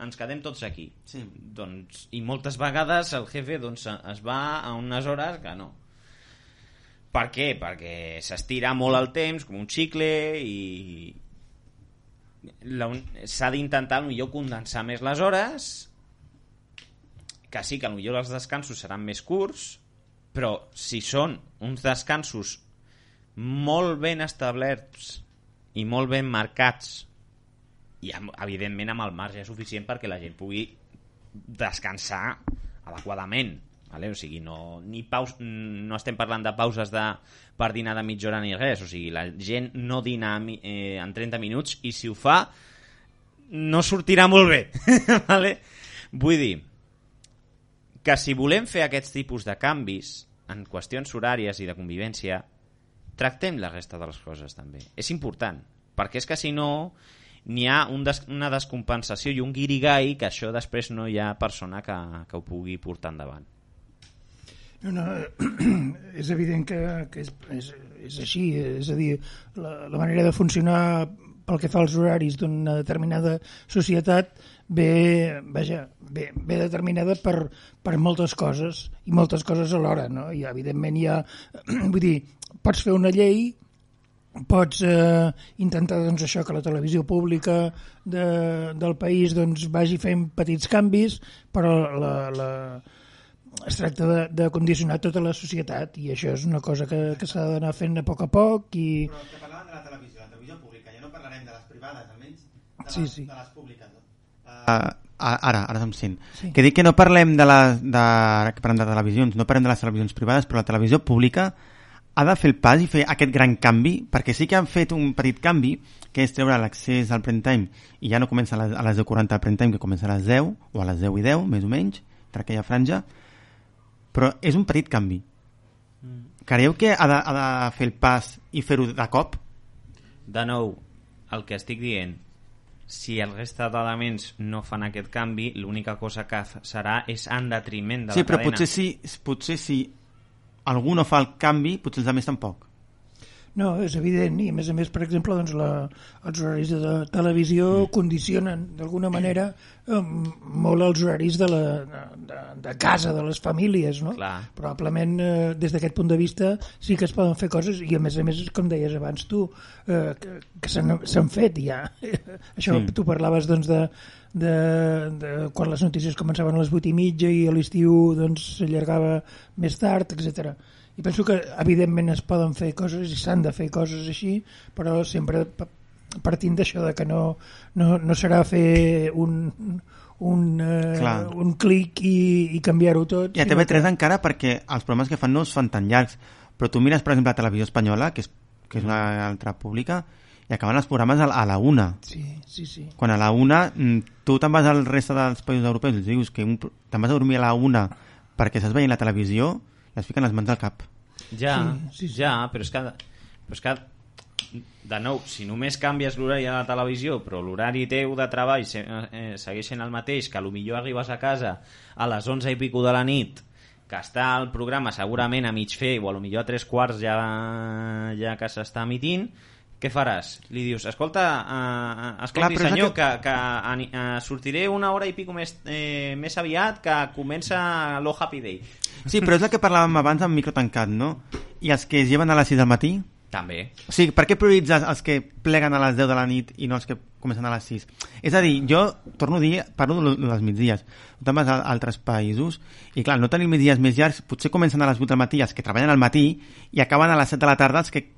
[SPEAKER 8] ens quedem tots aquí
[SPEAKER 5] Sí.
[SPEAKER 8] doncs, i moltes vegades el jefe doncs, es va a unes hores que no per què? perquè s'estira molt el temps com un xicle i s'ha d'intentar millor condensar més les hores que sí que potser els descansos seran més curts però si són uns descansos molt ben establerts i molt ben marcats i amb, evidentment amb el marge suficient perquè la gent pugui descansar adequadament vale? o sigui, no, ni paus, no estem parlant de pauses de, per dinar de mitja hora ni res o sigui, la gent no dina eh, en 30 minuts i si ho fa no sortirà molt bé [laughs] vale? vull dir que si volem fer aquests tipus de canvis en qüestions horàries i de convivència, tractem la resta de les coses també. És important, perquè és que si no n'hi ha un des una descompensació i un guirigai que això després no hi ha persona que, que ho pugui portar endavant.
[SPEAKER 7] No, no, és evident que, que és, és, és així, és a dir, la, la manera de funcionar pel que fa als horaris d'una determinada societat ve, vaja, ve, ve determinada per, per moltes coses i moltes coses alhora, no? I evidentment hi ha, [clears throat] vull dir, pots fer una llei pots eh, intentar doncs, això que la televisió pública de, del país doncs, vagi fent petits canvis però la, la, es tracta de, de condicionar tota la societat i això és una cosa que, que s'ha d'anar fent a poc a poc i...
[SPEAKER 5] Però que parlàvem de la televisió, la televisió pública, ja no parlarem de les privades, almenys de les,
[SPEAKER 7] Sí, sí.
[SPEAKER 5] de les públiques. Uh, ara, ara se'm sent.
[SPEAKER 7] Sí.
[SPEAKER 5] Que dic que no parlem de, la, de, que parlem de televisions, no parlem de les televisions privades, però la televisió pública ha de fer el pas i fer aquest gran canvi, perquè sí que han fet un petit canvi, que és treure l'accés al prime time, i ja no comença a les, a les 10.40 al prime time, que comença a les 10, o a les 10 i 10, més o menys, entre aquella franja, però és un petit canvi. Creieu que ha de, ha de fer el pas i fer-ho de cop?
[SPEAKER 8] De nou, el que estic dient, si el resta d'elements no fan aquest canvi, l'única cosa que serà és en detriment de
[SPEAKER 5] sí,
[SPEAKER 8] la
[SPEAKER 5] però
[SPEAKER 8] cadena.
[SPEAKER 5] potser si, potser si algú no fa el canvi, potser els altres tampoc.
[SPEAKER 7] No, és evident, i a més a més, per exemple, doncs la, els horaris de televisió condicionen d'alguna manera eh, molt els horaris de, la, de, de casa, de les famílies, no?
[SPEAKER 8] Clar.
[SPEAKER 7] Probablement, eh, des d'aquest punt de vista, sí que es poden fer coses, i a més a més, com deies abans tu, eh, que, que s'han fet ja. [laughs] Això,
[SPEAKER 5] Sí.
[SPEAKER 7] tu parlaves doncs, de, de, de quan les notícies començaven a les 8 i mitja i a l'estiu doncs, s'allargava més tard, etc. I penso que evidentment es poden fer coses i s'han de fer coses així, però sempre pa- partint d'això de que no, no, no serà fer un, un, eh,
[SPEAKER 5] Clar.
[SPEAKER 7] un clic i, i canviar-ho tot.
[SPEAKER 5] I a
[SPEAKER 7] sinó
[SPEAKER 5] TV3 encara perquè els programes que fan no es fan tan llargs, però tu mires, per exemple, la televisió espanyola, que és, que és una altra pública, i acaben els programes a, la- una.
[SPEAKER 7] Sí, sí, sí.
[SPEAKER 5] Quan a la una mm, tu te'n vas al reste dels països europeus i dius que un, te'n vas a dormir a la una perquè estàs veient la televisió i es fiquen les mans al cap.
[SPEAKER 8] Ja,
[SPEAKER 7] Sí, sí, sí.
[SPEAKER 8] ja, però és que, però és que de nou, si només canvies l'horari a la televisió, però l'horari teu de treball se, eh, segueix sent el mateix, que millor arribes a casa a les 11 i pico de la nit, que està el programa segurament a mig fer, o a lo millor a tres quarts ja, ja que s'està emitint, què faràs? Li dius, escolta, uh, escolti
[SPEAKER 5] Clar,
[SPEAKER 8] senyor, que, que ani- eh, sortiré una hora i pico més, eh, més aviat que comença lo Happy Day.
[SPEAKER 5] Sí, però és el que parlàvem abans amb micro tancat, no? I els que es lleven a les 6 del matí?
[SPEAKER 8] També.
[SPEAKER 5] O sigui, per què prioritzes els que pleguen a les 10 de la nit i no els que comencen a les 6? És a dir, jo torno a dir, parlo de dels migdies. Vas a altres països i, clar, no tenir migdies més llargs, potser comencen a les 8 del matí els que treballen al matí i acaben a les 7 de la tarda els que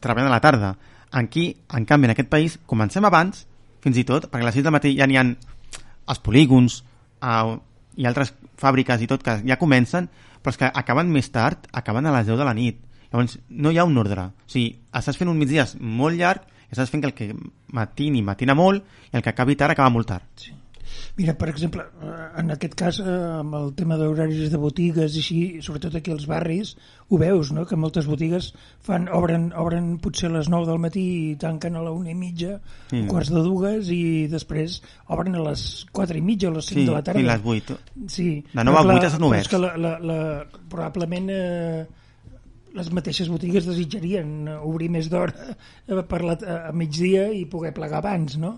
[SPEAKER 5] treballen a la tarda. Aquí, en canvi, en aquest país, comencem abans, fins i tot, perquè a les 6 del matí ja n'hi ha els polígons eh, i altres fàbriques i tot que ja comencen, però els que acaben més tard acaben a les 10 de la nit. Llavors, no hi ha un ordre. O sigui, estàs fent un migdies molt llarg estàs fent que el que matini, matina molt i el que acabi tard acaba molt tard.
[SPEAKER 7] Mira, per exemple, eh, en aquest cas, eh, amb el tema d'horaris de botigues i així, sobretot aquí als barris, ho veus, no?, que moltes botigues fan, obren, obren potser a les 9 del matí i tanquen a la una i mitja,
[SPEAKER 5] Sí.
[SPEAKER 7] sí. quarts de dues, i després obren a les 4 i mitja o les 5
[SPEAKER 5] Sí,
[SPEAKER 7] de la tarda.
[SPEAKER 5] i les 8.
[SPEAKER 7] Sí.
[SPEAKER 5] De nou
[SPEAKER 7] però
[SPEAKER 5] a
[SPEAKER 7] clar,
[SPEAKER 5] vuit estan
[SPEAKER 7] però
[SPEAKER 5] oberts.
[SPEAKER 7] És que la, la, la, probablement eh, les mateixes botigues desitjarien obrir més d'hora eh, per la, a migdia i poder plegar abans, no?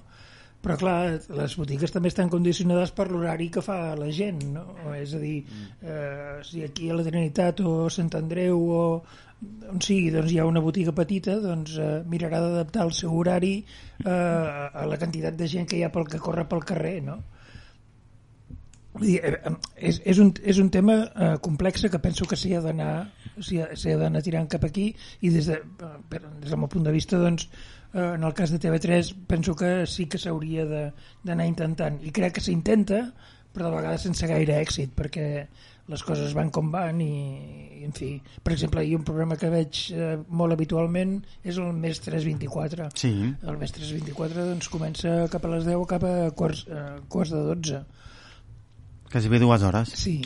[SPEAKER 7] Però clar, les botigues també estan condicionades per l'horari que fa la gent, no? És a dir, eh, si aquí a la Trinitat o Sant Andreu o on sigui, doncs hi ha una botiga petita, doncs eh, mirarà d'adaptar el seu horari eh, a la quantitat de gent que hi ha pel que corre pel carrer, no? Vull dir, eh, és, és, un, és un tema eh, complex que penso que s'hi ha d'anar s'hi ha, ha tirant cap aquí i des, de, eh, per, des del meu punt de vista doncs, eh, en el cas de TV3 penso que sí que s'hauria de- d'anar intentant. I crec que s'intenta però de vegades sense gaire èxit perquè les coses van com van i, i en fi, per exemple hi un programa que veig eh, molt habitualment és el Més 324
[SPEAKER 5] Sí.
[SPEAKER 7] el Més 324 doncs comença cap a les 10 cap a quarts, eh, quarts de 12
[SPEAKER 5] Quasi bé dues hores.
[SPEAKER 7] Sí,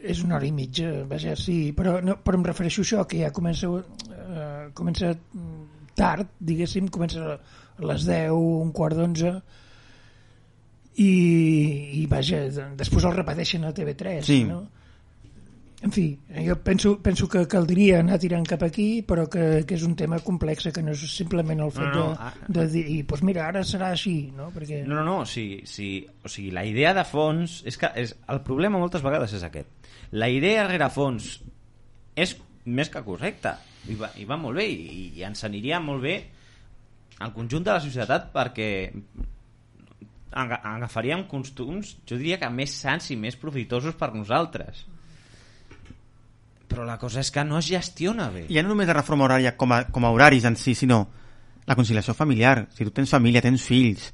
[SPEAKER 7] és una hora i mitja, vaja, sí, però, no, però em refereixo a això, que ja comença, eh, comença mm, tard, diguéssim, comença a les 10, un quart d'onze, i, i vaja, de- després el repeteixen a TV3,
[SPEAKER 5] Sí.
[SPEAKER 7] no? En fi, jo penso, penso que caldria anar tirant cap aquí, però que, que és un tema complex, que no és simplement el fet
[SPEAKER 8] No, no,
[SPEAKER 7] de,
[SPEAKER 8] ah.
[SPEAKER 7] de dir, i, doncs mira, ara serà així, no? Perquè...
[SPEAKER 8] No, no, no, o sigui, sí, o sigui, la idea de fons... És que és, el problema moltes vegades és aquest. La idea rere fons és més que correcta i va, i va molt bé i, i ens aniria molt bé al conjunt de la societat perquè aga- agafaríem costums, jo diria que més sants i més profitosos per nosaltres. però la cosa és que no es gestiona bé.
[SPEAKER 5] Ja no només la reforma horària com a, com a horaris en si, sinó la conciliació familiar. Si tu tens família, tens fills...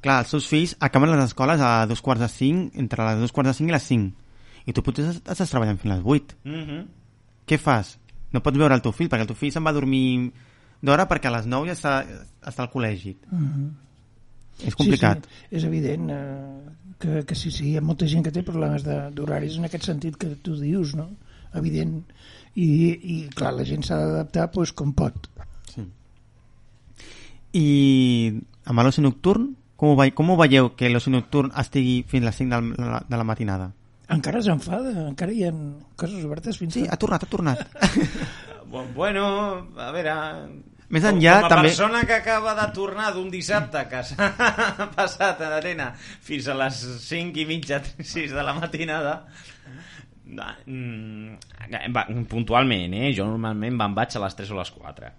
[SPEAKER 5] Clar, els teus fills acaben les escoles a dos quarts de cinc, entre les dos quarts de cinc i les cinc. I tu potser estàs treballant fins a les vuit.
[SPEAKER 8] Mm -hmm.
[SPEAKER 5] Què fas? No pots veure el teu fill, perquè el teu fill se'n va dormir d'hora perquè a les 9 ja està, està al col·legi.
[SPEAKER 7] Mhm.
[SPEAKER 5] És complicat.
[SPEAKER 7] Sí, sí, és evident eh, que, que sí, sí, hi ha molta gent que té problemes d'horaris en aquest sentit que tu dius, no? Evident. I, i clar, la gent s'ha d'adaptar pues, com pot.
[SPEAKER 5] Sí. I amb l'oci nocturn, com ho, ve, com ho veieu que l'oci nocturn estigui fins a les 5 de la, de la matinada?
[SPEAKER 7] Encara s'enfada, encara hi ha coses obertes fins
[SPEAKER 5] Sí,
[SPEAKER 7] a...
[SPEAKER 5] ha tornat, ha tornat. [laughs]
[SPEAKER 8] Bu- Bueno, a veure...
[SPEAKER 5] Més enllà,
[SPEAKER 8] com a
[SPEAKER 5] també-
[SPEAKER 8] persona que acaba de tornar d'un dissabte que [laughs] s'ha passat a l'arena fins a les 5 i mitja, [laughs] 6 de la matinada, mm, puntualment, eh? Jo normalment me'n vaig a les 3 o les 4.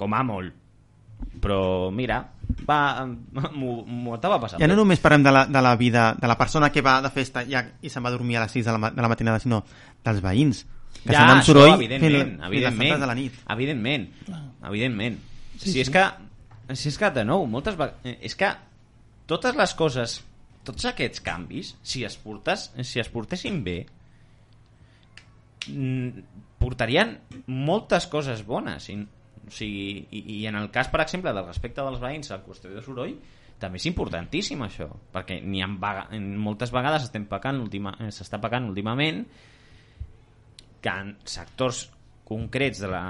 [SPEAKER 8] Com a molt. Però, mira, va, [laughs] m'ho estava passant.
[SPEAKER 5] Ja no només parlem de la, de la vida de la persona que va de festa ja, i se'n va a dormir a les 6 de la, de la matinada, sinó dels veïns, que
[SPEAKER 8] ja,
[SPEAKER 5] se'n van soroll
[SPEAKER 8] evidentment,
[SPEAKER 5] fins les
[SPEAKER 8] evidentment,
[SPEAKER 5] de la nit.
[SPEAKER 8] evidentment, evidentment.
[SPEAKER 7] Sí,
[SPEAKER 8] si
[SPEAKER 7] sí.
[SPEAKER 8] és que, si és que de nou, moltes vegades, és que totes les coses, tots aquests canvis, si es, portes, si es portessin bé, mm, portarien moltes coses bones. I, o sigui, i, I en el cas, per exemple, del respecte dels veïns a la qüestió de soroll, també és importantíssim això, perquè ni en vaga, en moltes vegades estem pecant eh, s'està pecant últimament que en sectors concrets de la,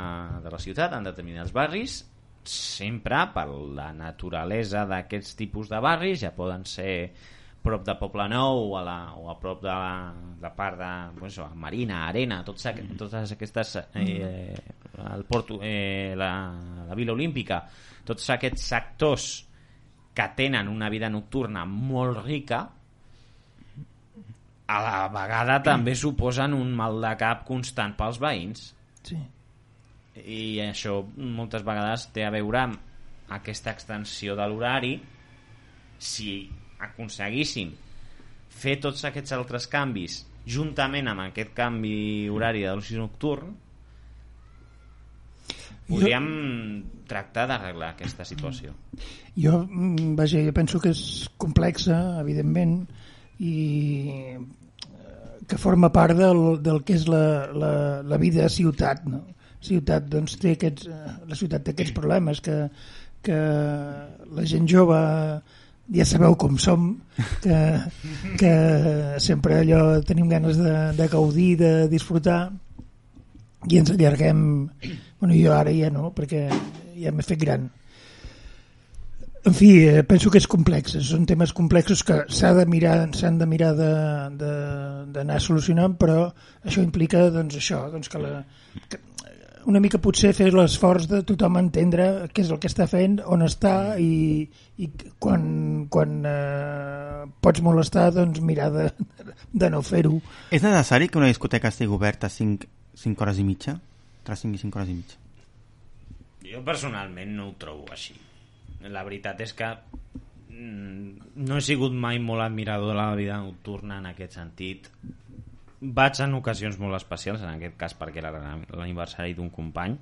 [SPEAKER 8] de la ciutat, en determinats barris, sempre per la naturalesa d'aquests tipus de barris, ja poden ser prop de Poble Nou o a, la, o a prop de la, de part de pues, això, Marina, Arena, tots, aqu totes aquestes eh, el Porto, eh, la, la Vila Olímpica tots aquests sectors que tenen una vida nocturna molt rica a la vegada també suposen un mal de cap constant pels veïns.
[SPEAKER 7] Sí.
[SPEAKER 8] i això moltes vegades té a veure amb aquesta extensió de l'horari si aconseguíssim fer tots aquests altres canvis juntament amb aquest canvi horari de l'oci nocturn podríem tractar d'arreglar aquesta situació
[SPEAKER 7] Jo, mm, vaja, jo penso que és complexa, evidentment, i eh, que forma part del, del que és la, la, la vida a ciutat, no? Ciutat, doncs, té aquests, eh, la ciutat té aquests problemes que, que la gent jove ja sabeu com som, que, que sempre allò tenim ganes de, de gaudir, de disfrutar, i ens allarguem... Bueno, jo ara ja no, perquè ja m'he fet gran. En fi, eh, penso que és complex, són temes complexos que s'ha de mirar, s'han de mirar d'anar solucionant, però això implica doncs això, doncs que, la, que una mica potser fer l'esforç de tothom entendre què és el que està fent, on està i, i quan, quan eh, pots molestar doncs mirar de, de no fer-ho.
[SPEAKER 5] És necessari que una discoteca estigui oberta 5, 5 hores i mitja? Entre 5 i 5 hores i mitja.
[SPEAKER 8] jo personalment no ho trobo així la veritat és que mm, no he sigut mai molt admirador de la vida nocturna en aquest sentit vaig en ocasions molt especials en aquest cas perquè era l'aniversari d'un company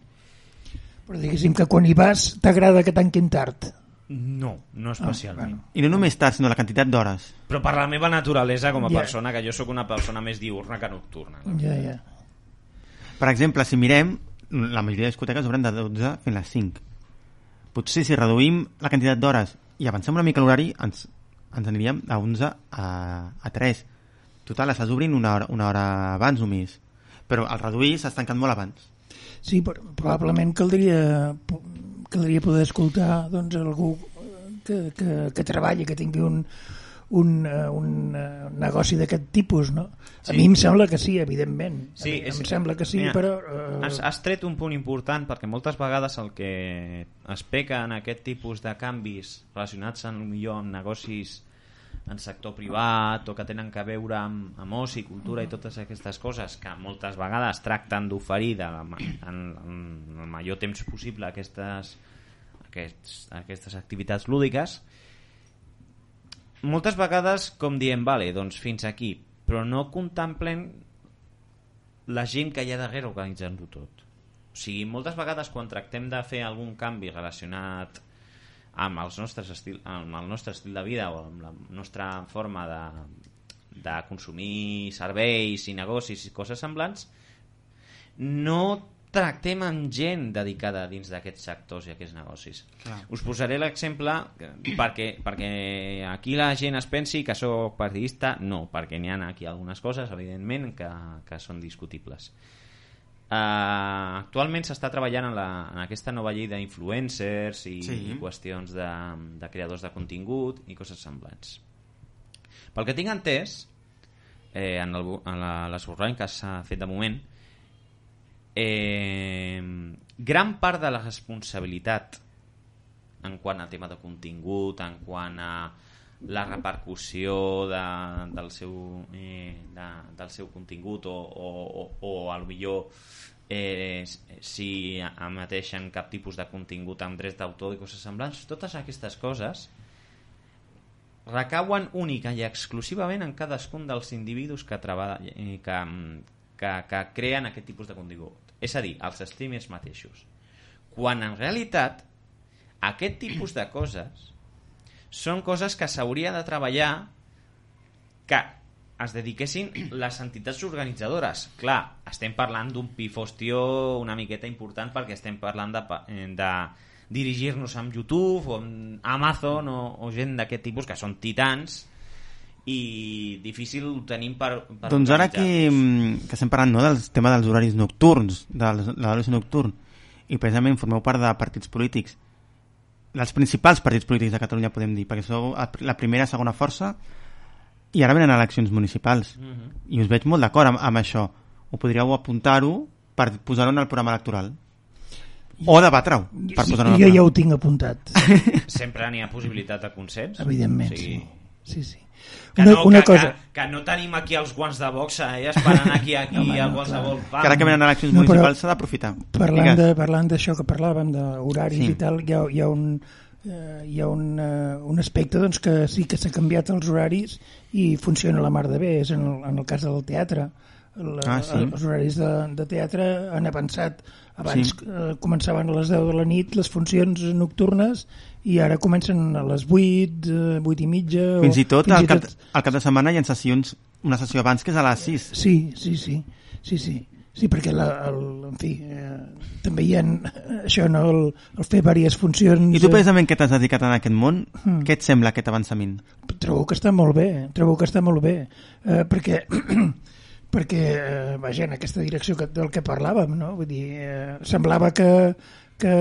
[SPEAKER 7] Però diguéssim que quan hi vas t'agrada que tanquin tard.
[SPEAKER 8] no, no especialment
[SPEAKER 7] bueno.
[SPEAKER 5] I no només tard, sinó la quantitat d'hores.
[SPEAKER 8] però per la meva naturalesa com a
[SPEAKER 7] Ja.
[SPEAKER 8] persona que jo sóc una persona més diurna que nocturna
[SPEAKER 7] Ja, ja.
[SPEAKER 5] Per exemple, si mirem, la majoria de discoteques obren de 12 fins a les 5. Potser si reduïm la quantitat d'hores i avancem una mica l'horari, ens, ens aniríem a 11 a, a 3. Total, estàs obrint una hora, una hora abans només. Però al reduir s'has tancat molt abans.
[SPEAKER 7] Sí, però probablement caldria, caldria poder escoltar doncs, algú que, que, que treballi, que tingui un, un, eh, un eh, negoci d'aquest tipus, no? A
[SPEAKER 8] Sí.
[SPEAKER 7] mi em sembla que sí, evidentment.
[SPEAKER 8] Sí,
[SPEAKER 7] a mi,
[SPEAKER 8] és-
[SPEAKER 7] em sembla que sí,
[SPEAKER 8] Mira,
[SPEAKER 7] però... Eh,
[SPEAKER 8] Has, has tret un punt important perquè moltes vegades el que es peca en aquest tipus de canvis relacionats amb, millor amb negocis en sector privat o que tenen que veure amb, amb oci, cultura i totes aquestes coses que moltes vegades tracten d'oferir en, en el major temps possible aquestes, aquests, aquestes activitats lúdiques moltes vegades com diem, vale, doncs fins aquí però no contemplen la gent que hi ha darrere organitzant-ho tot. O sigui, moltes vegades quan tractem de fer algun canvi relacionat amb, els nostres estil, amb el nostre estil de vida o amb la nostra forma de, de consumir serveis i negocis i coses semblants, no tractem amb gent dedicada dins d'aquests sectors i aquests negocis.
[SPEAKER 5] Clar.
[SPEAKER 8] Us posaré l'exemple perquè, perquè aquí la gent es pensi que sóc partidista. No, perquè n'hi ha aquí algunes coses, evidentment, que, que són discutibles. Uh, actualment s'està treballant en, la, en aquesta nova llei d'influencers i,
[SPEAKER 5] Sí.
[SPEAKER 8] i qüestions de, de creadors de contingut i coses semblants. Pel que tinc entès, eh, en, el, en la, l'esborrany que s'ha fet de moment, eh, gran part de la responsabilitat en quant a tema de contingut, en quant a la repercussió de, del, seu, eh, de, del seu contingut o, o, o, o millor eh, si emeteixen cap tipus de contingut amb drets d'autor i coses semblants, totes aquestes coses recauen única i exclusivament en cadascun dels individus que, treballen, eh, que, que, que creen aquest tipus de contingut. És a dir, els streamers mateixos. Quan en realitat aquest tipus de coses són coses que s'hauria de treballar que es dediquessin les entitats organitzadores. Clar, estem parlant d'un pifostió una miqueta important perquè estem parlant de, de dirigir-nos amb YouTube o amb Amazon o, o gent d'aquest tipus que són titans i difícil ho tenim per, per
[SPEAKER 5] Doncs ara que, mm, que estem parlant no, del tema dels horaris nocturns, de l'horari nocturn, i precisament formeu part de partits polítics, els principals partits polítics de Catalunya, podem dir, perquè sou la primera, segona força, i ara venen eleccions municipals.
[SPEAKER 8] Mhm.
[SPEAKER 5] I us veig molt d'acord amb, amb això. Ho podríeu apuntar-ho per posar-ho en el programa electoral. O debatre-ho per
[SPEAKER 7] Sí, jo ja ho tinc apuntat,
[SPEAKER 8] Sempre n'hi ha possibilitat de consens.
[SPEAKER 7] evidentment,
[SPEAKER 8] O sigui,
[SPEAKER 7] sí. Sí, sí.
[SPEAKER 8] Que,
[SPEAKER 7] Una,
[SPEAKER 8] no,
[SPEAKER 7] una
[SPEAKER 8] que,
[SPEAKER 7] cosa...
[SPEAKER 8] que, que no tenim aquí els guants de boxa eh, esperant [laughs] aquí, aquí
[SPEAKER 7] No, home,
[SPEAKER 8] a
[SPEAKER 7] no,
[SPEAKER 8] qualsevol
[SPEAKER 5] Que ara que venen eleccions
[SPEAKER 7] No,
[SPEAKER 5] municipals s'ha d'aprofitar.
[SPEAKER 7] Parlant
[SPEAKER 5] Digues.
[SPEAKER 7] de- parlant d'això que parlàvem, d'horaris
[SPEAKER 5] Sí.
[SPEAKER 7] sí. i tal, hi ha, hi ha un eh, hi ha un, eh, un aspecte doncs, que sí que s'ha canviat els horaris i funciona la mar de bé, és en el, en el cas del teatre. La,
[SPEAKER 5] Ah, sí.
[SPEAKER 7] Els horaris de, de teatre han avançat. Abans
[SPEAKER 5] Sí.
[SPEAKER 7] eh, començaven a les 10 de la nit les funcions nocturnes i ara comencen a les 8, eh, 8 i mitja...
[SPEAKER 5] Fins i tot
[SPEAKER 7] fins
[SPEAKER 5] al cap, al cap de setmana hi ha sessions, una sessió abans que és a les 6.
[SPEAKER 7] Sí, sí, sí, sí, sí. Sí, perquè la, el, en fi, eh, també hi ha eh, això, no, el, el fer diverses funcions...
[SPEAKER 5] I tu
[SPEAKER 7] eh,
[SPEAKER 5] precisament que t'has dedicat en aquest món,
[SPEAKER 7] Mm.
[SPEAKER 5] què et sembla aquest avançament?
[SPEAKER 7] trobo que està molt bé, trobo que està molt bé, eh, perquè [clears throat] perquè, eh, vaja, en aquesta direcció que, del que parlàvem, no? Vull dir, eh, semblava que, que,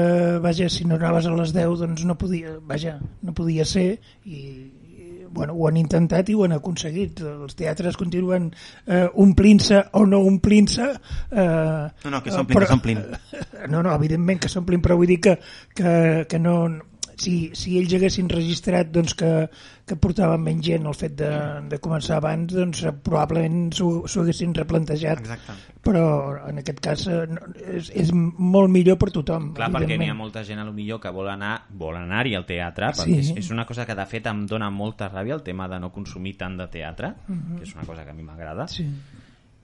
[SPEAKER 7] vaja, si no anaves a les 10, doncs no podia, vaja, no podia ser i, i bueno, ho han intentat i ho han aconseguit. Els teatres continuen eh, omplint-se o no omplint-se. Eh,
[SPEAKER 5] No, no, que s'omplin, que s'omplin. [laughs]
[SPEAKER 7] No, no, evidentment que s'omplin, però vull dir que, que, que no... Si, si ells haguessin registrat doncs, que, que portaven menys gent el fet de, de començar abans, doncs probablement s'ho haguessin replantejat.
[SPEAKER 5] Exacte.
[SPEAKER 7] Però en aquest cas eh, no, és, és molt millor per tothom.
[SPEAKER 8] Clar, perquè n'hi ha molta gent a lo millor que vol anar vol anar-hi al teatre,
[SPEAKER 7] Sí.
[SPEAKER 8] és, és una cosa que de fet em dona molta ràbia el tema de no consumir tant de teatre,
[SPEAKER 7] Mhm.
[SPEAKER 8] que és una cosa que a mi m'agrada,
[SPEAKER 7] Sí.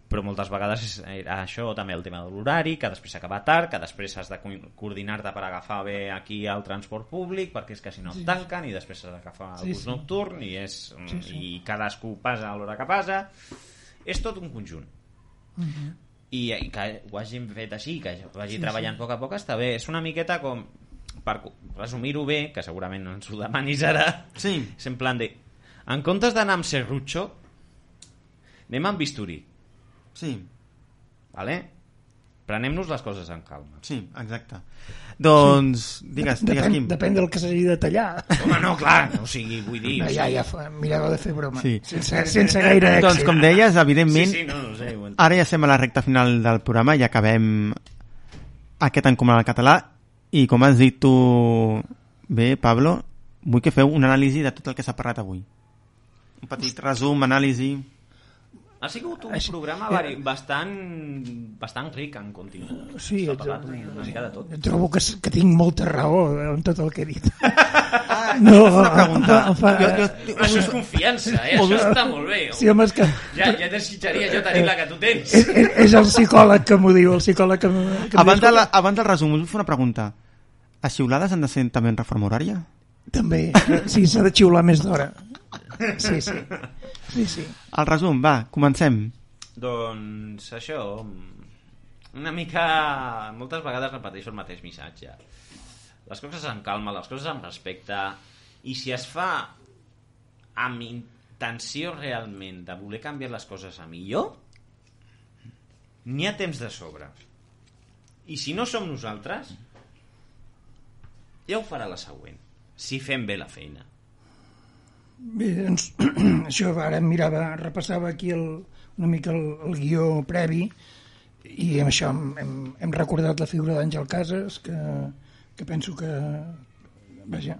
[SPEAKER 8] Però moltes vegades és era això també el tema de l'horari, que després s'acaba tard, que després has de co- coordinar-te per agafar bé aquí el transport públic, perquè és que si no et tanquen, i després has d'agafar el
[SPEAKER 7] Sí,
[SPEAKER 8] bus
[SPEAKER 7] sí.
[SPEAKER 8] nocturn, i, és,
[SPEAKER 7] Sí, sí.
[SPEAKER 8] i cadascú passa a l'hora que passa. És tot un conjunt.
[SPEAKER 7] Mhm.
[SPEAKER 8] I, i que ho hagin fet així, que vagi
[SPEAKER 7] Sí,
[SPEAKER 8] treballant
[SPEAKER 7] sí.
[SPEAKER 8] a poc a poc, està bé. És una miqueta com, per resumir-ho bé, que segurament no ens ho demanis ara,
[SPEAKER 5] Sí.
[SPEAKER 8] és en plan de... En comptes d'anar amb serrutxo, anem amb bisturí,
[SPEAKER 5] Sí,
[SPEAKER 8] vale? Prenem-nos les coses amb calma.
[SPEAKER 5] sí, exacte. Doncs, digues, digues,
[SPEAKER 7] Depèn,
[SPEAKER 5] Quim.
[SPEAKER 7] depèn del que s'hagi de tallar.
[SPEAKER 8] Home, no, clar, o sigui, vull dir...
[SPEAKER 7] No, ja, ja, mirava de fer broma.
[SPEAKER 5] Sí.
[SPEAKER 7] Sense, sense gaire èxit.
[SPEAKER 5] Doncs, com deies,
[SPEAKER 8] Sí,
[SPEAKER 5] evidentment,
[SPEAKER 8] sí, no, no sé. entenc.
[SPEAKER 5] ara ja estem a la recta final del programa i acabem aquest encomanat al català i com has dit tu bé, Pablo, vull que feu un anàlisi de tot el que s'ha parlat avui. Un petit resum, anàlisi...
[SPEAKER 8] Ha sigut un
[SPEAKER 7] Així-
[SPEAKER 8] programa
[SPEAKER 7] eh,
[SPEAKER 8] vari, bastant, bastant ric en contingut.
[SPEAKER 7] Sí,
[SPEAKER 8] S'ha
[SPEAKER 7] ets-
[SPEAKER 8] parlat una mica de tot.
[SPEAKER 7] trobo que, que tinc molta raó en tot el que he dit.
[SPEAKER 5] Ah, [laughs]
[SPEAKER 7] No,
[SPEAKER 5] una pregunta.
[SPEAKER 7] em fa-
[SPEAKER 5] Jo, jo,
[SPEAKER 8] Però això és confiança, eh? Això està molt bé.
[SPEAKER 7] Sí, home, és que
[SPEAKER 8] Ja, ja desitjaria jo tenir la que tu tens.
[SPEAKER 7] és, és, és el psicòleg que m'ho diu, el psicòleg que, que
[SPEAKER 5] abans,
[SPEAKER 7] diu,
[SPEAKER 5] de la, abans del resum, us vull fer una pregunta. Les xiulades han de ser també en reforma horària?
[SPEAKER 7] També, sí, s'ha de xiular més d'hora. Sí, sí. Sí, sí.
[SPEAKER 5] El resum, va, comencem.
[SPEAKER 8] Doncs això, una mica... Moltes vegades repeteixo el mateix missatge. Les coses amb calma, les coses amb respecte, i si es fa amb intenció realment de voler canviar les coses a millor, n'hi ha temps de sobre. I si no som nosaltres, ja ho farà la següent, si fem bé la feina.
[SPEAKER 7] Bé, doncs, [clears throat] això ara mirava, repassava aquí el, una mica el, el guió previ i amb això hem, hem, hem recordat la figura d'Àngel Casas que, que penso que vaja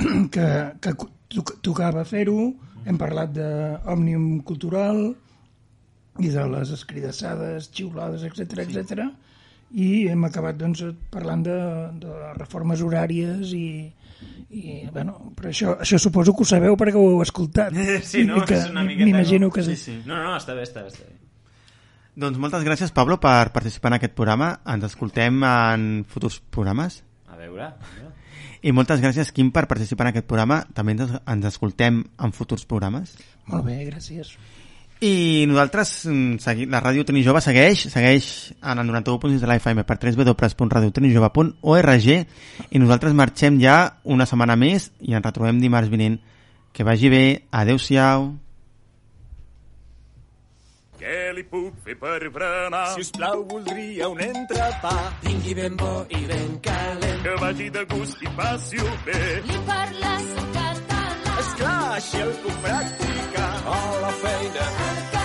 [SPEAKER 7] [clears throat] que, que to- tocava fer-ho hem parlat d'òmnium cultural i de les escridassades, xiulades, etc etc. i hem acabat doncs, parlant de, de reformes horàries i, i bueno, però això, això suposo que ho sabeu perquè ho heu escoltat [laughs]
[SPEAKER 8] Sí, no?
[SPEAKER 7] I que
[SPEAKER 8] És una miqueta...
[SPEAKER 7] m'imagino que
[SPEAKER 5] Sí,
[SPEAKER 7] sí,
[SPEAKER 5] sí.
[SPEAKER 8] No, no, està bé, està bé, està bé.
[SPEAKER 5] Doncs moltes gràcies, Pablo, per participar en aquest programa. Ens escoltem en futurs programes.
[SPEAKER 8] A veure, a veure.
[SPEAKER 5] I moltes gràcies, Quim, per participar en aquest programa. També ens, ens escoltem en futurs programes.
[SPEAKER 7] molt bé, gràcies
[SPEAKER 5] I nosaltres, mm, segui, la ràdio Trini Jove segueix, segueix en el 91.6 de la FM per www.radiotenijove.org i nosaltres marxem ja una setmana més i ens retrobem dimarts vinent. Que vagi bé. Adéu-siau.
[SPEAKER 1] Què li puc fer per berenar?
[SPEAKER 2] Si us plau, voldria un entrepà. Vingui ben bo i ben calent.
[SPEAKER 1] Que vagi de gust i passi-ho bé.
[SPEAKER 4] Li parles en català.
[SPEAKER 2] Esclar, així el puc practicar. A la feina,